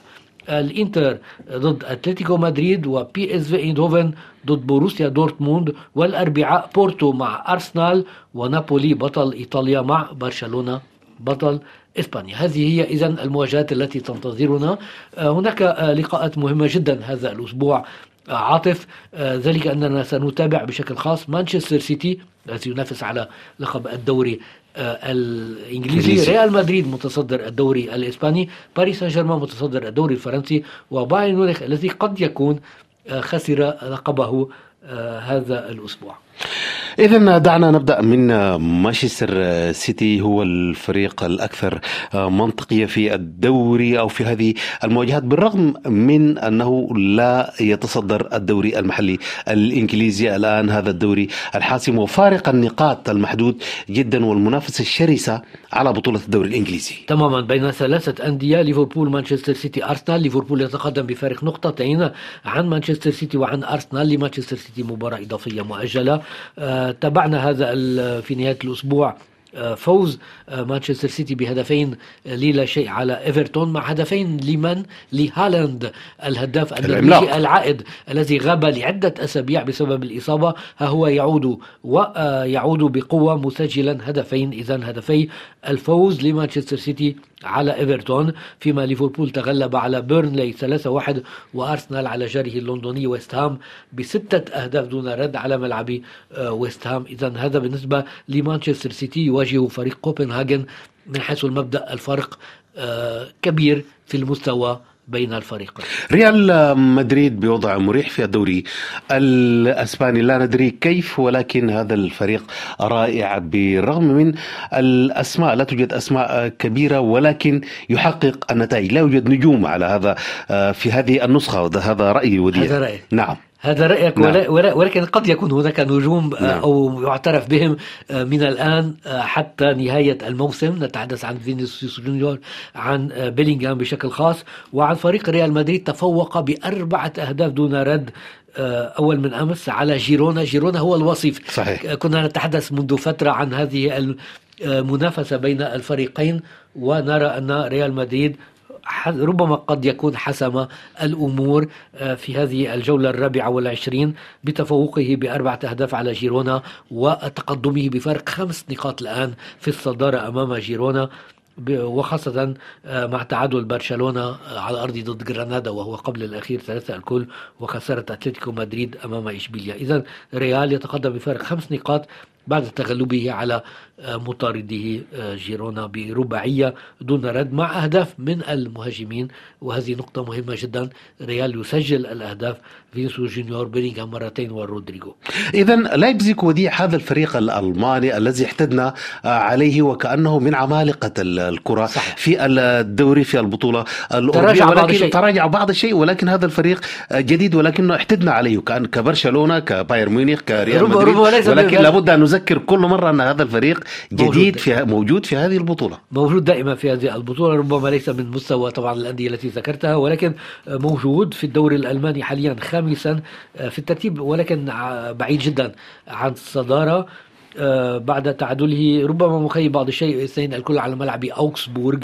الإنتر ضد أتلتيكو مدريد وبي اس في ايندهوفن ضد بوروسيا دورتموند. والأربعاء بورتو مع أرسنال ونابولي بطل إيطاليا مع برشلونة بطل إسبانيا. هذه هي اذا المواجهات التي تنتظرنا. آه، هناك آه، لقاءات مهمة جدا هذا الأسبوع. عاطف آه، ذلك أننا سنتابع بشكل خاص مانشستر سيتي الذي ينافس على لقب الدوري آه، الإنجليزي. ريال مدريد متصدر الدوري الإسباني باريس سان جيرمان متصدر الدوري الفرنسي وبايرن ميونخ الذي قد يكون آه، خسر لقبه هذا الأسبوع إذا دعنا نبدأ من مانشستر سيتي هو الفريق الأكثر منطقية في الدوري أو في هذه المواجهات بالرغم من أنه لا يتصدر الدوري المحلي الإنجليزي الآن هذا الدوري الحاسم وفارق النقاط المحدود جدا والمنافسة الشرسة على بطولة الدوري الإنجليزي. تماما. بين ثلاثة أندية ليفربول مانشستر سيتي أرسنال. ليفربول يتقدم بفارق نقطتين عن مانشستر سيتي وعن أرسنال. لمانشستر سيتي مباراة إضافية مؤجلة. آه، تابعنا هذا في نهاية الأسبوع آه، فوز آه، مانشستر سيتي بهدفين آه، للا شيء على إيفرتون مع هدفين لمن؟ لهالاند الهداف النرويجي. العائد الذي غاب لعدة أسابيع بسبب الإصابة. ها هو يعود ويعود بقوة مسجلا هدفين إذا هدفي الفوز لمانشستر سيتي. على إيفرتون فيما ليفربول تغلب على بيرنلي 3-1 وأرسنال على جاره اللندني ويست هام بستة أهداف دون رد على ملعب آه، ويست هام. إذا هذا بالنسبة لمانشستر سيتي يواجه فريق كوبنهاجن من حيث المبدأ الفرق آه، كبير في المستوى بين الفريقين. ريال مدريد بوضع مريح في الدوري الأسباني. لا ندري كيف ولكن هذا الفريق رائع بالرغم من الأسماء. لا توجد أسماء كبيرة ولكن يحقق النتائج. لا يوجد نجوم على هذا في هذه النسخة. هذا رايي ودي هذا رأيك. نعم. هذا رأيك نعم. ولا- ولا- ولكن قد يكون هناك نجوم آه، نعم. أو يعترف بهم آه، من الآن آه، حتى نهاية الموسم نتحدث عن فينيسيوس جونيور عن بيلينغهام بشكل خاص وعن فريق ريال مدريد تفوق بأربعة أهداف دون رد أول من أمس على جيرونا جيرونا هو الوصيف صحيح. كنا نتحدث منذ فترة عن هذه المنافسة بين الفريقين ونرى أن ريال مدريد ربما قد يكون حسم الأمور آه، في هذه الجولة الرابعة والعشرين بتفوقه بأربعة أهداف على جيرونا وتقدمه بفرق خمس نقاط الآن في الصدارة أمام جيرونا وخاصة آه، مع تعادل برشلونة آه، على أرض ضد جرانادا وهو قبل الأخير ثلاثة الكل وخسارة أتلتيكو مدريد أمام إشبيليا. إذا ريال يتقدم بفارق خمس نقاط بعد تغلبه على آه، مطارده آه، جيرونا برباعية دون رد مع أهداف من المهاجمين. وهذه نقطة مهمة جدا. ريال يسجل الأهداف فينيسيوس جونيور بيلينغهام مرتين ورودريجو. اذا لايبزيج وديع هذا الفريق الألماني الذي اعتدنا آه، عليه وكأنه من عمالقة ال- الكرة صحيح. في الدوري في البطولة الأوروبية. تراجع بعض الشيء. تراجع بعض الشيء ولكن هذا الفريق جديد ولكنه احتدنا عليه كأن كبرشلونة كبايرن ميونخ كريال مدريد. ولكن لابد أن نذكر كل مرة أن هذا الفريق موجود. جديد في موجود في هذه البطولة موجود دائما في هذه البطولة ربما ليس من مستوى طبعا الأندية التي ذكرتها ولكن موجود في الدوري الألماني حاليا خامسا في الترتيب ولكن بعيد جدا عن الصدارة آه، بعد تعادله ربما مخيب بعض الشيء اثنين الكل على ملعب أوكسبورغ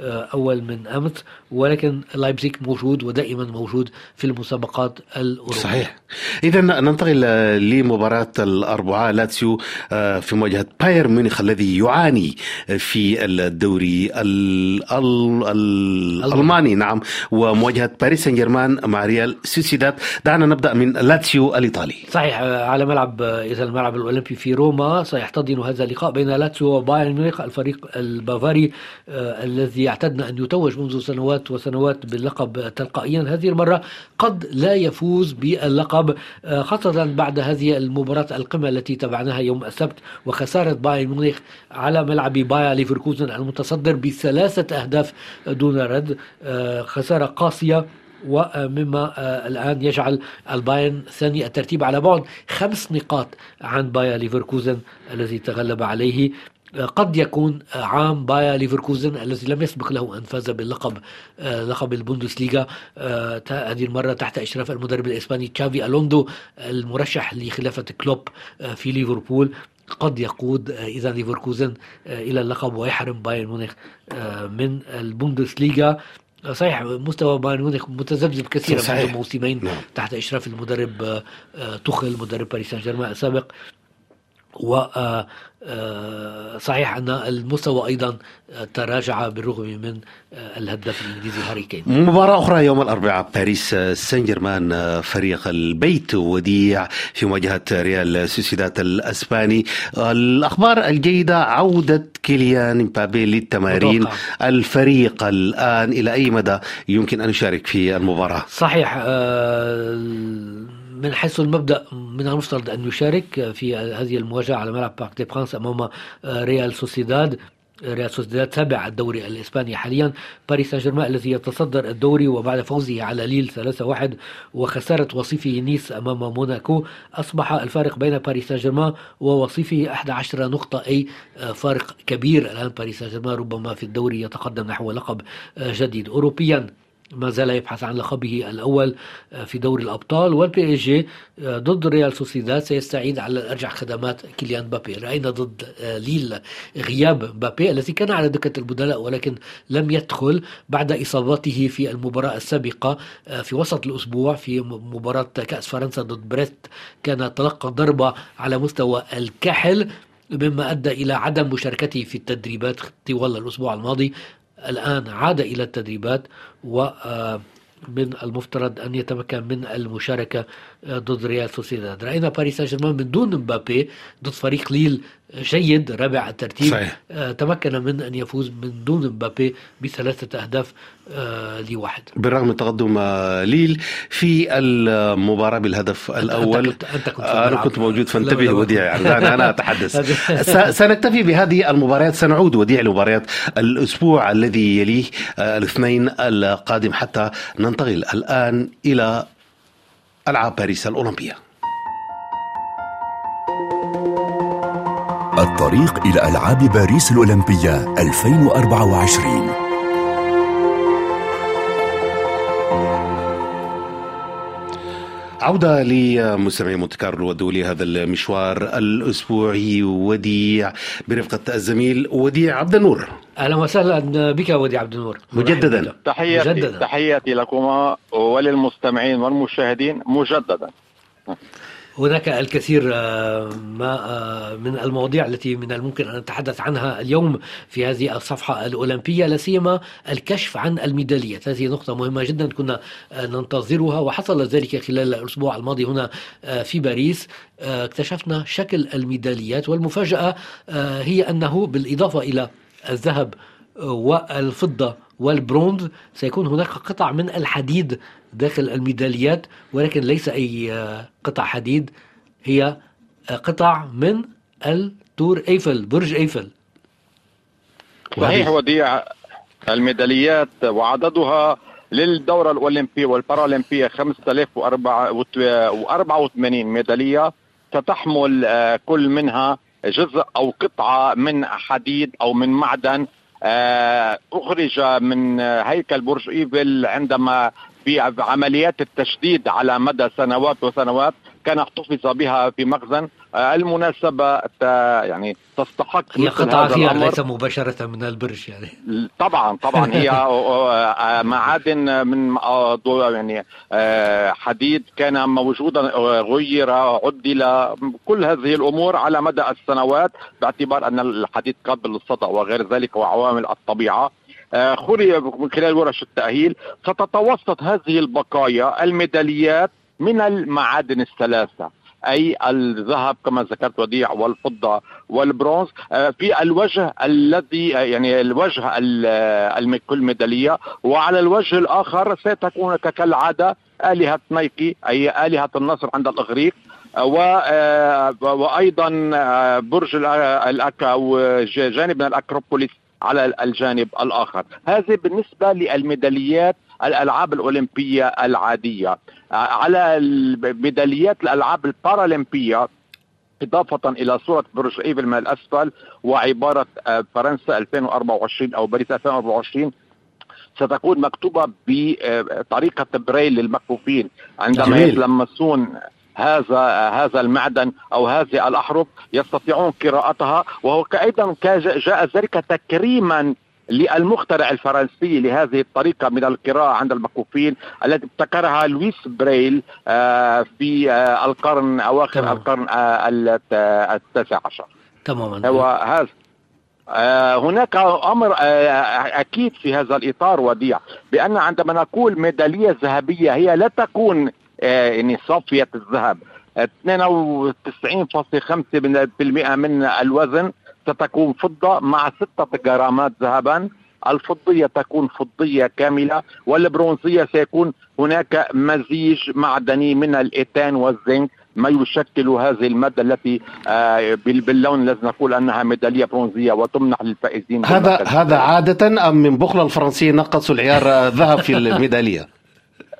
آه، أول من أمس ولكن لايبزيج موجود ودائما موجود في المسابقات الأوروبية. صحيح. اذا ننتقل آه، لمباراة الأربعاء لاتسيو آه، في مواجهة بايرن ميونخ الذي يعاني في الدوري ال- ال- ال- الالماني نعم ومواجهة باريس سان جيرمان مع ريال سوسيداد. دعنا نبدأ من لاتسيو الإيطالي. صحيح آه، على ملعب آه، إذا الملعب الأولمبي في روما سيحتضن هذا اللقاء بين لاتسيو وبايرن ميونخ الفريق البافاري آه، الذي اعتدنا أن يتوج منذ سنوات وسنوات باللقب تلقائيا هذه المرة قد لا يفوز باللقب آه، خاصة بعد هذه المباراة القمة التي تابعناها يوم السبت وخسارة بايرن ميونخ على ملعب باير ليفركوزن المتصدر بثلاثة أهداف دون رد آه، خسارة قاسية ومما آه، الآن يجعل البايرن ثاني الترتيب على بعد خمس نقاط عن باير ليفركوزن الذي تغلب عليه. قد يكون عام باير ليفركوزن الذي لم يسبق له أن فاز باللقب آه، لقب البوندسليغا. آه، هذه المرة تحت إشراف المدرب الإسباني تشافي ألونسو المرشح لخلافة كلوب آه، في ليفربول. قد يقود آه، إذا ليفركوزن آه، إلى اللقب ويحرم بايرن ميونخ آه، من البوندسليغا. آه، صحيح مستوى بايرن ميونخ متذبذب كثيرا. منذ موسمين نعم. تحت إشراف المدرب آه، توخيل مدرب باريس سان جيرمان السابق و آه، آه، صحيح أن المستوى أيضا آه، تراجع بالرغم من الهداف الإنجليزي هاري كين. مباراة أخرى يوم الأربعاء باريس سان جيرمان فريق البيت وديع في مواجهة ريال سوسيداد الأسباني. الأخبار الجيدة عودة كيليان مبابي للتمارين متوقع. الفريق الآن. إلى أي مدى يمكن أن يشارك في المباراة؟ صحيح من حيث المبدأ من المفترض أن يشارك في هذه المواجهة على ملعب بارك دي برانس أمام آه، ريال سوسيداد. ريال سوسيداد سابع الدوري الإسباني حاليا. باريس سان جيرمان الذي يتصدر الدوري وبعد فوزه على ليل 3-1 وخسارة وصيفه نيس أمام موناكو. أصبح الفارق بين باريس سان جيرمان ووصيفه 11 نقطة أي آه، فارق كبير. الآن باريس سان جيرمان ربما في الدوري يتقدم نحو لقب آه، جديد. اوروبيا ما زال يبحث عن لقبه الأول آه، في دوري الأبطال والبي اس جي آه، ضد ريال سوسيداد سيستعيد على الأرجح خدمات كيليان مبابي. رأينا ضد آه، ليل غياب مبابي الذي كان على دكة البدلاء ولكن لم يدخل بعد إصابته في المباراة السابقة في وسط الأسبوع في مباراة كأس فرنسا ضد بريست. كان تلقى ضربه على مستوى الكاحل مما أدى إلى عدم مشاركته في التدريبات طوال الأسبوع الماضي. الآن عاد إلى التدريبات و آه، المفترض أن يتمكن من المشاركة ضد ريال سوسيداد. رأينا باريس سان جيرمان من دون مبابي ضد فريق ليل جيد رابع الترتيب. صحيح. آه، تمكن من أن يفوز من دون مبابي بثلاثة أهداف آه، لواحد. بالرغم من تقدم آه، ليل في المباراة بالهدف الأول. كنت- أنت كنت الملعب. كنت موجود فانتبه. وديع يعني هذا- س- سنكتفي بهذه المباريات. سنعود وديع لمباريات الأسبوع الذي يليه آه، الاثنين القادم حتى ننتقل الآن إلى ألعاب باريس الأولمبية. الطريق إلى ألعاب باريس الأولمبية 2024 عودة لمستمعي مونte كارلو والدولي هذا المشوار الأسبوعي وديع برفقة الزميل وديع عبد النور. أهلا وسهلا بك ودي عبد النور. مجدداً. تحياتي مجددا. تحياتي لكما وللمستمعين والمشاهدين مجددا. هناك الكثير آه، ما آه، من المواضيع التي من الممكن أن نتحدث عنها اليوم في هذه الصفحة الأولمبية لا سيما الكشف عن الميداليات، هذه نقطة مهمة جدا كنا آه، ننتظرها وحصل ذلك خلال الأسبوع الماضي هنا في باريس. اكتشفنا شكل الميداليات والمفاجأة هي أنه بالإضافة إلى الذهب والفضة والبرونز سيكون هناك قطع من الحديد داخل الميداليات ولكن ليس أي آه، قطع حديد. هي آه، قطع من ال Tour Eiffel برج إيفل. صحيح وديع الميداليات وعددها للدورة الأولمبية والبارالمبية 5084 ميدالية. ستحمل آه، كل منها جزء أو قطعة من حديد أو من معدن أخرج من هيكل برج إيفل عندما في عمليات التشديد على مدى سنوات وسنوات كان احتفظ بها في مخزن. آه، المناسبة ت- يعني تستحق هي قطعة فيها. ليس مباشرة من البرج يعني. طبعا طبعا. هي آه، معادن من آه، يعني آه، حديد. كان موجودا آه، غير عدل كل هذه الأمور على مدى السنوات باعتبار أن الحديد قابل للصدع وغير ذلك وعوامل الطبيعة. آه، خلي من خلال ورش التأهيل. ستتوسط هذه البقايا الميداليات من المعادن الثلاثة أي الذهب كما ذكرت وديع والفضة والبرونز. آه، في الوجه الذي آه، يعني الوجه آه، كل ميدالية. وعلى الوجه الآخر ستكون كالعادة آلهة نايكي أي آلهة النصر عند الإغريق. آه، آه، وأيضا آه، برج الأك أو جانب من الأكروبوليس على الجانب الآخر. هذه بالنسبة للميداليات الألعاب الأولمبية العادية. آه، على الميداليات الألعاب البارالمبية إضافة إلى صورة برج إيفل من الأسفل وعبارة آه، فرنسا 2024 أو باريس 2024 ستكون مكتوبة بطريقة بريل للمكفوفين. عندما جميل. يتلمسون هذا هذا المعدن أو هذه الاحرف يستطيعون قراءتها وهو أيضا جاء ذلك تكريما للمخترع الفرنسي لهذه الطريقة من القراءة عند المكفوفين التي ابتكرها لويس بريل آه، في آه، القرن أواخر تمام. القرن آه، الت- التاسع عشر. تماما. هو هذا. آه، هناك أمر أكيد في هذا الإطار وديع بأن عندما نقول ميدالية ذهبية هي لا تكون يعني صافية الذهب. 92.5% من الوزن ستكون فضة مع ستة جرامات ذهبا. الفضية تكون فضية كاملة والبرونزية سيكون هناك مزيج معدني من الإيتان والزنك. ما يشكل هذه المادة التي آه، بال- باللون الذي نقول أنها ميدالية برونزية وتمنح للفائزين هذا هذا عادة أم من بخلة الفرنسيين نقصوا العيار آه، ذهب في الميدالية؟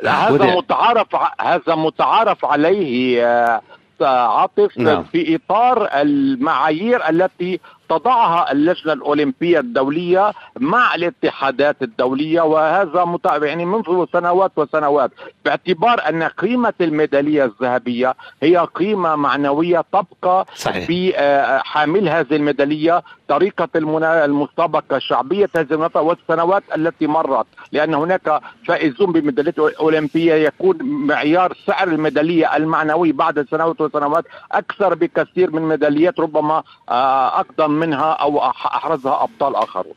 هذا. متعارف هذا متعارف عليه آه، عاطف نعم. في إطار المعايير التي تضعها اللجنة الأولمبية الدولية مع الاتحادات الدولية وهذا متع... يعني منذ سنوات وسنوات باعتبار أن قيمة الميدالية الذهبية هي قيمة معنوية تبقى صحيح. في آه، حامل هذه الميدالية طريقة. المسابقة شعبيه هذه المناطق والسنوات التي مرت لأن هناك فائزون بميداليات أولمبية يكون معيار سعر الميدالية المعنوي بعد سنوات وسنوات أكثر بكثير من ميداليات ربما آه، أقدم منها أو أحرزها أبطال آخرون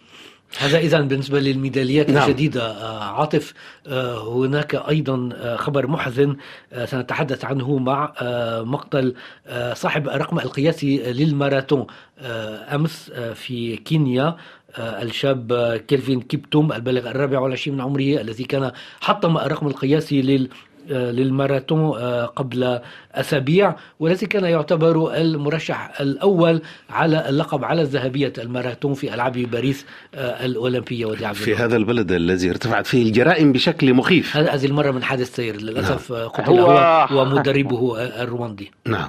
هذا اذا بالنسبة للميداليات نعم. الجديدة آه، عاطف آه، هناك أيضا آه، خبر محزن سنتحدث عنه مع مقتل صاحب الرقم القياسي للماراثون أمس في كينيا الشاب كيلفين كيبتوم البالغ الرابع والعشرين من عمره الذي كان حطم الرقم القياسي لل للماراثون آه، قبل أسابيع والذي كان يعتبر المرشح الأول على اللقب على الذهبية الماراثون في ألعاب باريس آه، الأولمبية ودي في. هذا البلد الذي ارتفعت فيه الجرائم بشكل مخيف. هذه المرة من حادث سير للأسف آه، قتل هو- ومدربه آه، الرواندي. نعم.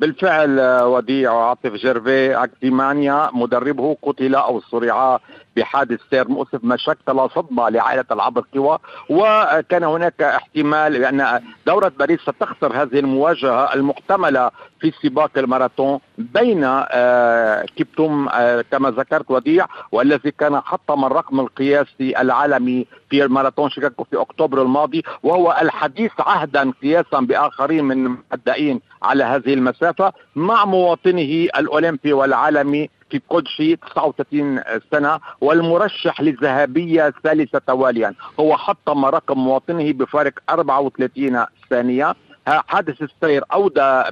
بالفعل آه، وديع وعاطف جيرفي اكتيمانيا مدربه قتل أو صرع بحادث سير مؤسف ما شكل صدمة لعائلة العاب القوى وكان هناك احتمال بأن دورة باريس ستخسر هذه المواجهة المحتملة في سباق الماراثون بين آه، كيبتوم آه، كما ذكرت وديع والذي كان حطم الرقم القياسي العالمي في الماراثون شيكاغو في أكتوبر الماضي وهو الحديث عهدا قياسا بآخرين من المبدئين على هذه المسافة مع مواطنه الأولمبي والعالمي في كوتشي 39 سنة والمرشح للذهبية الثالثة تواليا. هو حطم رقم مواطنه بفارق 34 ثانية. ها- حادث السير أودى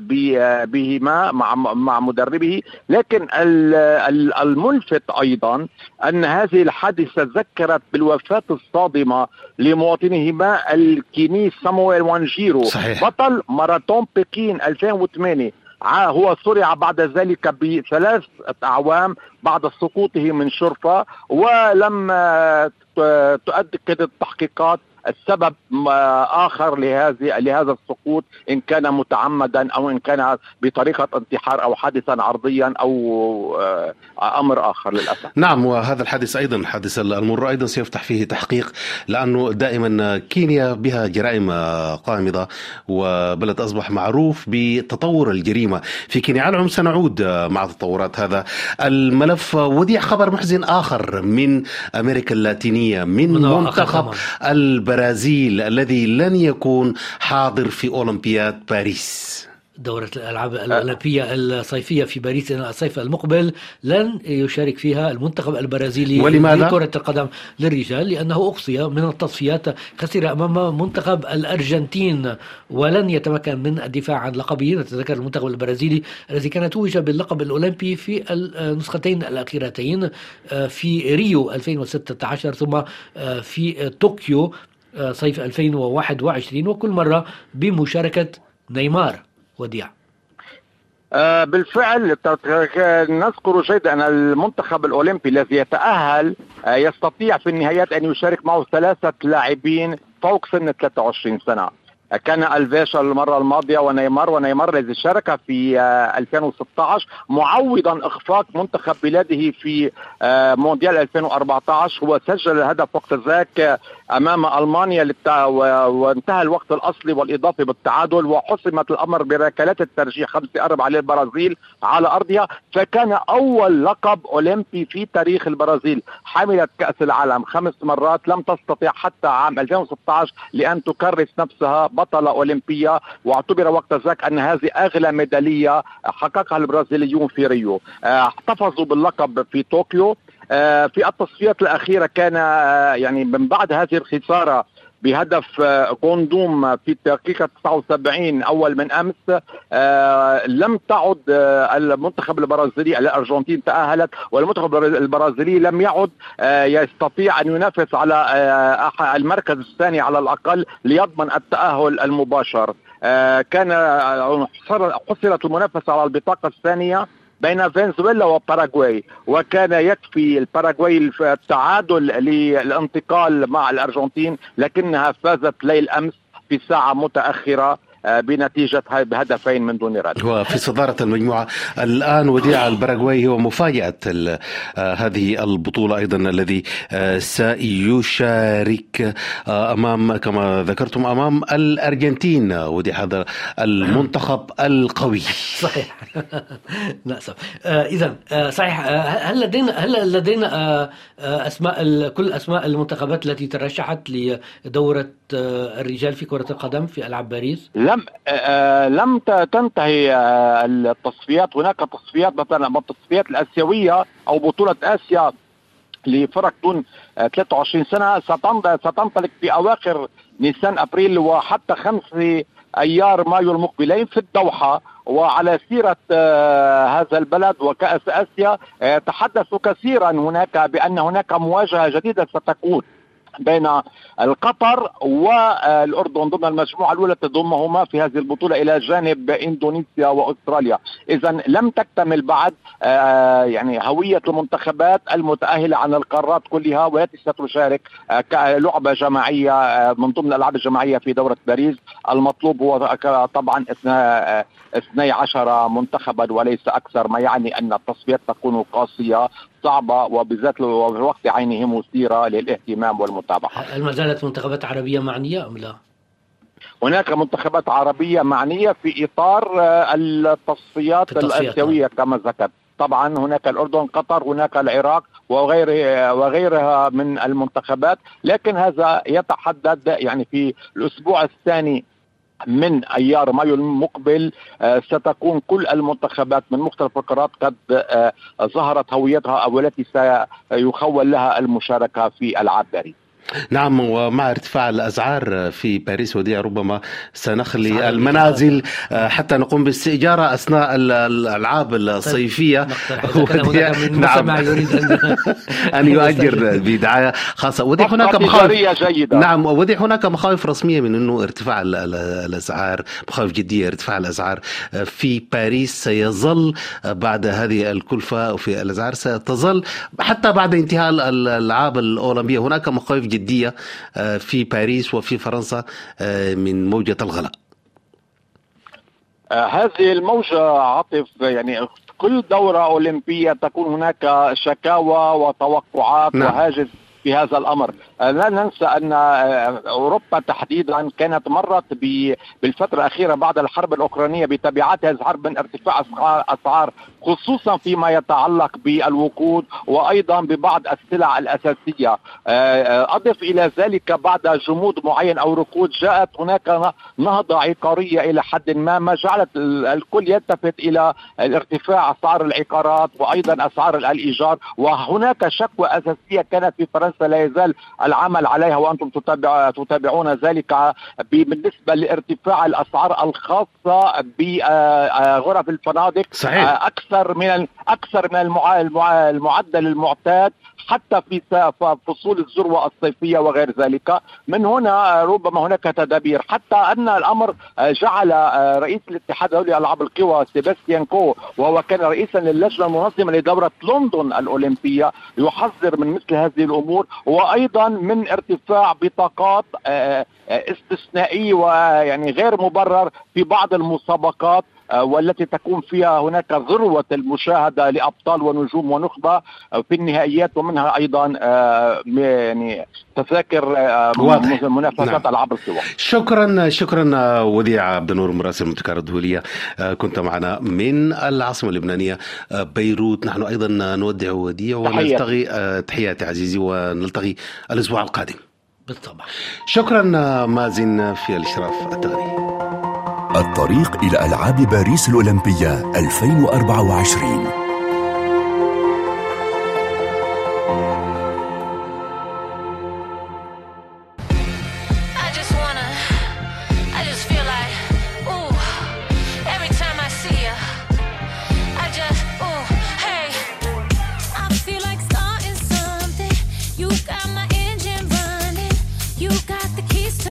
بهما مع مع مدربه. لكن ال- ال- الملفت أيضا أن هذه الحادثة ذكرت بالوفاة الصادمة لمواطنهما الكيني سامويل وانجيرو. صحيح. بطل ماراثون بكين 2008 ع- هو صرع بعد ذلك بثلاث أعوام بعد سقوطه من شرفه ولما ت- تؤكد التحقيقات السبب آخر لهذه لهذا السقوط إن كان متعمدا أو إن كان بطريقة انتحار أو حادثا عرضيا أو آه، أمر آخر للأسف. نعم وهذا الحادث أيضا الحادث المر أيضا سيفتح فيه تحقيق لأنه دائما كينيا بها جرائم قامضة وبلد أصبح معروف بتطور الجريمة. في كينيا على العموم سنعود مع تطورات هذا الملف. وديع خبر محزن آخر من أمريكا اللاتينية من منتخب كمان. البرازيل الذي لن يكون حاضر في أولمبياد باريس دورة الألعاب الأولمبية الصيفية في باريس الصيف المقبل لن يشارك فيها المنتخب البرازيلي ولماذا؟ لكرة القدم للرجال لأنه أقصي من التصفيات خسر أمام منتخب الأرجنتين ولن يتمكن من الدفاع عن لقبه نتذكر المنتخب البرازيلي الذي كان توج باللقب الأولمبي في النسختين الأخيرتين آه، في ريو 2016 ثم آه، في طوكيو صيف 2021 وكل مرة بمشاركة نيمار وديع. آه، بالفعل نذكر جيدا أن المنتخب الأولمبي الذي يتأهل آه، يستطيع في النهايات أن يشارك معه ثلاثة لاعبين فوق سن 23 سنة. كان ألفيش المرة الماضية ونيمار ونيمار الذي شارك في آه، 2016 معوضا إخفاق منتخب بلاده في آه، مونديال 2014 هو سجل الهدف وقت ذاك آه، أمام ألمانيا وانتهى الوقت الأصلي والإضافي بالتعادل وحسمت الأمر بركلات الترجيح 5 4 للبرازيل على أرضها فكان أول لقب أولمبي في تاريخ البرازيل. حملت كأس العالم خمس مرات لم تستطع حتى عام 2016 لأن تكرس نفسها بطلة أولمبية واعتبر وقت ذاك أن هذه أغلى ميدالية حققها البرازيليون في ريو. آه، احتفظوا باللقب في طوكيو. في التصفيات الأخيرة كان آه، يعني من بعد هذه الخسارة بهدف آه، كوندوم في الدقيقة 79 أول من أمس آه، لم تعد آه، المنتخب البرازيلي الأرجنتين تأهلت والمنتخب البرازيلي لم يعد آه، يستطيع أن ينافس على آه، المركز الثاني على الأقل ليضمن التأهل المباشر. آه، كان آه، حصلت المنافسة على البطاقة الثانية بين فنزويلا وباراغواي وكان يكفي الباراغواي التعادل للانتقال مع الأرجنتين لكنها فازت ليل أمس في ساعه متأخرة. بنتيجة ه- بهدفين من دون رد وفي صدارة المجموعة الآن وديع الباراغواي هو مفاجأة ال- آه، هذه البطولة أيضا الذي آه، سيشارك آه، أمام كما ذكرتم أمام الأرجنتين. وديع هذا المنتخب القوي. صحيح. نأسف آه إذا آه صحيح. آه هل لدينا هل لدينا آه آه أسماء ال- كل أسماء المنتخبات التي ترشحت لدورة آه الرجال في كرة القدم في ألعاب باريس؟ لم آه لم ت- تنتهي آه التصفيات. هناك تصفيات مثلا التصفيات الآسيوية أو بطولة آسيا لفرق دون آه 23 سنة. ستن- ستنطلق في أواخر نيسان أبريل وحتى خمس أيار مايو المقبلين في الدوحة. وعلى سيرة آه هذا البلد وكأس آسيا آه تحدثوا كثيرا هناك بأن هناك مواجهة جديدة ستكون. بين القطر والأردن ضمن المجموعة الأولى تضمهما في هذه البطولة إلى جانب إندونيسيا وأستراليا، إذا لم تكتمل بعد آه، يعني هوية المنتخبات المتأهلة عن القارات كلها والتي ستشارك آه، كلعبة جماعية آه، من ضمن الألعاب الجماعية في دورة باريس، المطلوب هو طبعا اثنا- آه، 12 منتخبا وليس أكثر ما يعني أن التصفيات تكون قاسية. صعبة وبذات وفي الوقت عينه مثيرة للاهتمام والمتابعة. هل ما زالت منتخبات عربية معنية أم لا؟ هناك منتخبات عربية معنية في إطار آه، التصفيات التصفيات، الآسيوية كما ذكرت. طبعا هناك الأردن قطر هناك العراق وغير وغيرها من المنتخبات لكن هذا يتحدد يعني في الأسبوع الثاني من أيار مايو المقبل آه، ستكون كل المنتخبات من مختلف القارات قد آه، ظهرت هويتها أو التي سيخول لها المشاركة في باريس نعم ومع ارتفاع الأسعار في باريس وديع ربما سنخلي المنازل آه، حتى نقوم باستئجارة أثناء ال- الألعاب الصيفية. وديع- هناك من نعم. أن يؤجر بدعاية خاصة. وديع هناك مخاوف. نعم وديع هناك مخاوف رسمية من أنه ارتفاع ال- ال- الأسعار مخاوف جدية ارتفاع الأسعار في باريس سيظل آه، بعد هذه الكلفة في الأسعار ستظل حتى بعد انتهاء ال- ال- الألعاب الأولمبية. هناك مخاوف جدية آه، في باريس وفي فرنسا آه، من موجة الغلاء آه، هذه الموجة عاطف يعني كل دورة أولمبية تكون هناك شكاوى وتوقعات نعم. وهاجس في هذا الأمر لا ننسى أن أوروبا تحديدا كانت مرت بالفترة الأخيرة بعد الحرب الأوكرانية بتبعات هذه الحرب من ارتفاع أسعار- أسعار خصوصا فيما يتعلق بالوقود وأيضا ببعض السلع الأساسية. آه، آه، أضف إلى ذلك بعد جمود معين أو ركود جاءت هناك نهضة عقارية إلى حد ما ما جعلت ال- الكل يلتفت إلى ارتفاع أسعار العقارات وأيضا أسعار الإيجار. وهناك شكوى أساسية كانت في فرنسا لا يزال العمل عليها وأنتم تتابع تتابعون ذلك بالنسبة لارتفاع الأسعار الخاصة بغرف الفنادق. صحيح. آه، أكثر من أكثر من المع- المع- المعدل المعتاد حتى في فصول الذروة الصيفية وغير ذلك. من هنا آه، ربما هناك تدابير. حتى أن الأمر آه، جعل آه، رئيس الاتحاد الدولي لالعاب القوى سيباستيان كو وهو كان رئيسا للجنة المنظمة لدورة لندن الأولمبية يحذر من مثل هذه الأمور وأيضا من ارتفاع بطاقات استثنائي ويعني غير مبرر في بعض المسابقات. والتي تكون فيها هناك ذروة المشاهدة لأبطال ونجوم ونخبة آه، في النهائيات ومنها أيضا آه، يعني تذاكر آه،. منافسات نعم. ألعاب السواق شكرا شكرا وديع عبد النور مراسل المتكرر الدولية آه، كنت معنا من العاصمة اللبنانية آه، بيروت نحن أيضا نودع وديع. ونلتقي آه، تحياتي عزيزي ونلتقي الأسبوع القادم بالطبع شكرا آه، مازن في الإشراف التقني الطريق إلى ألعاب باريس الأولمبية 2024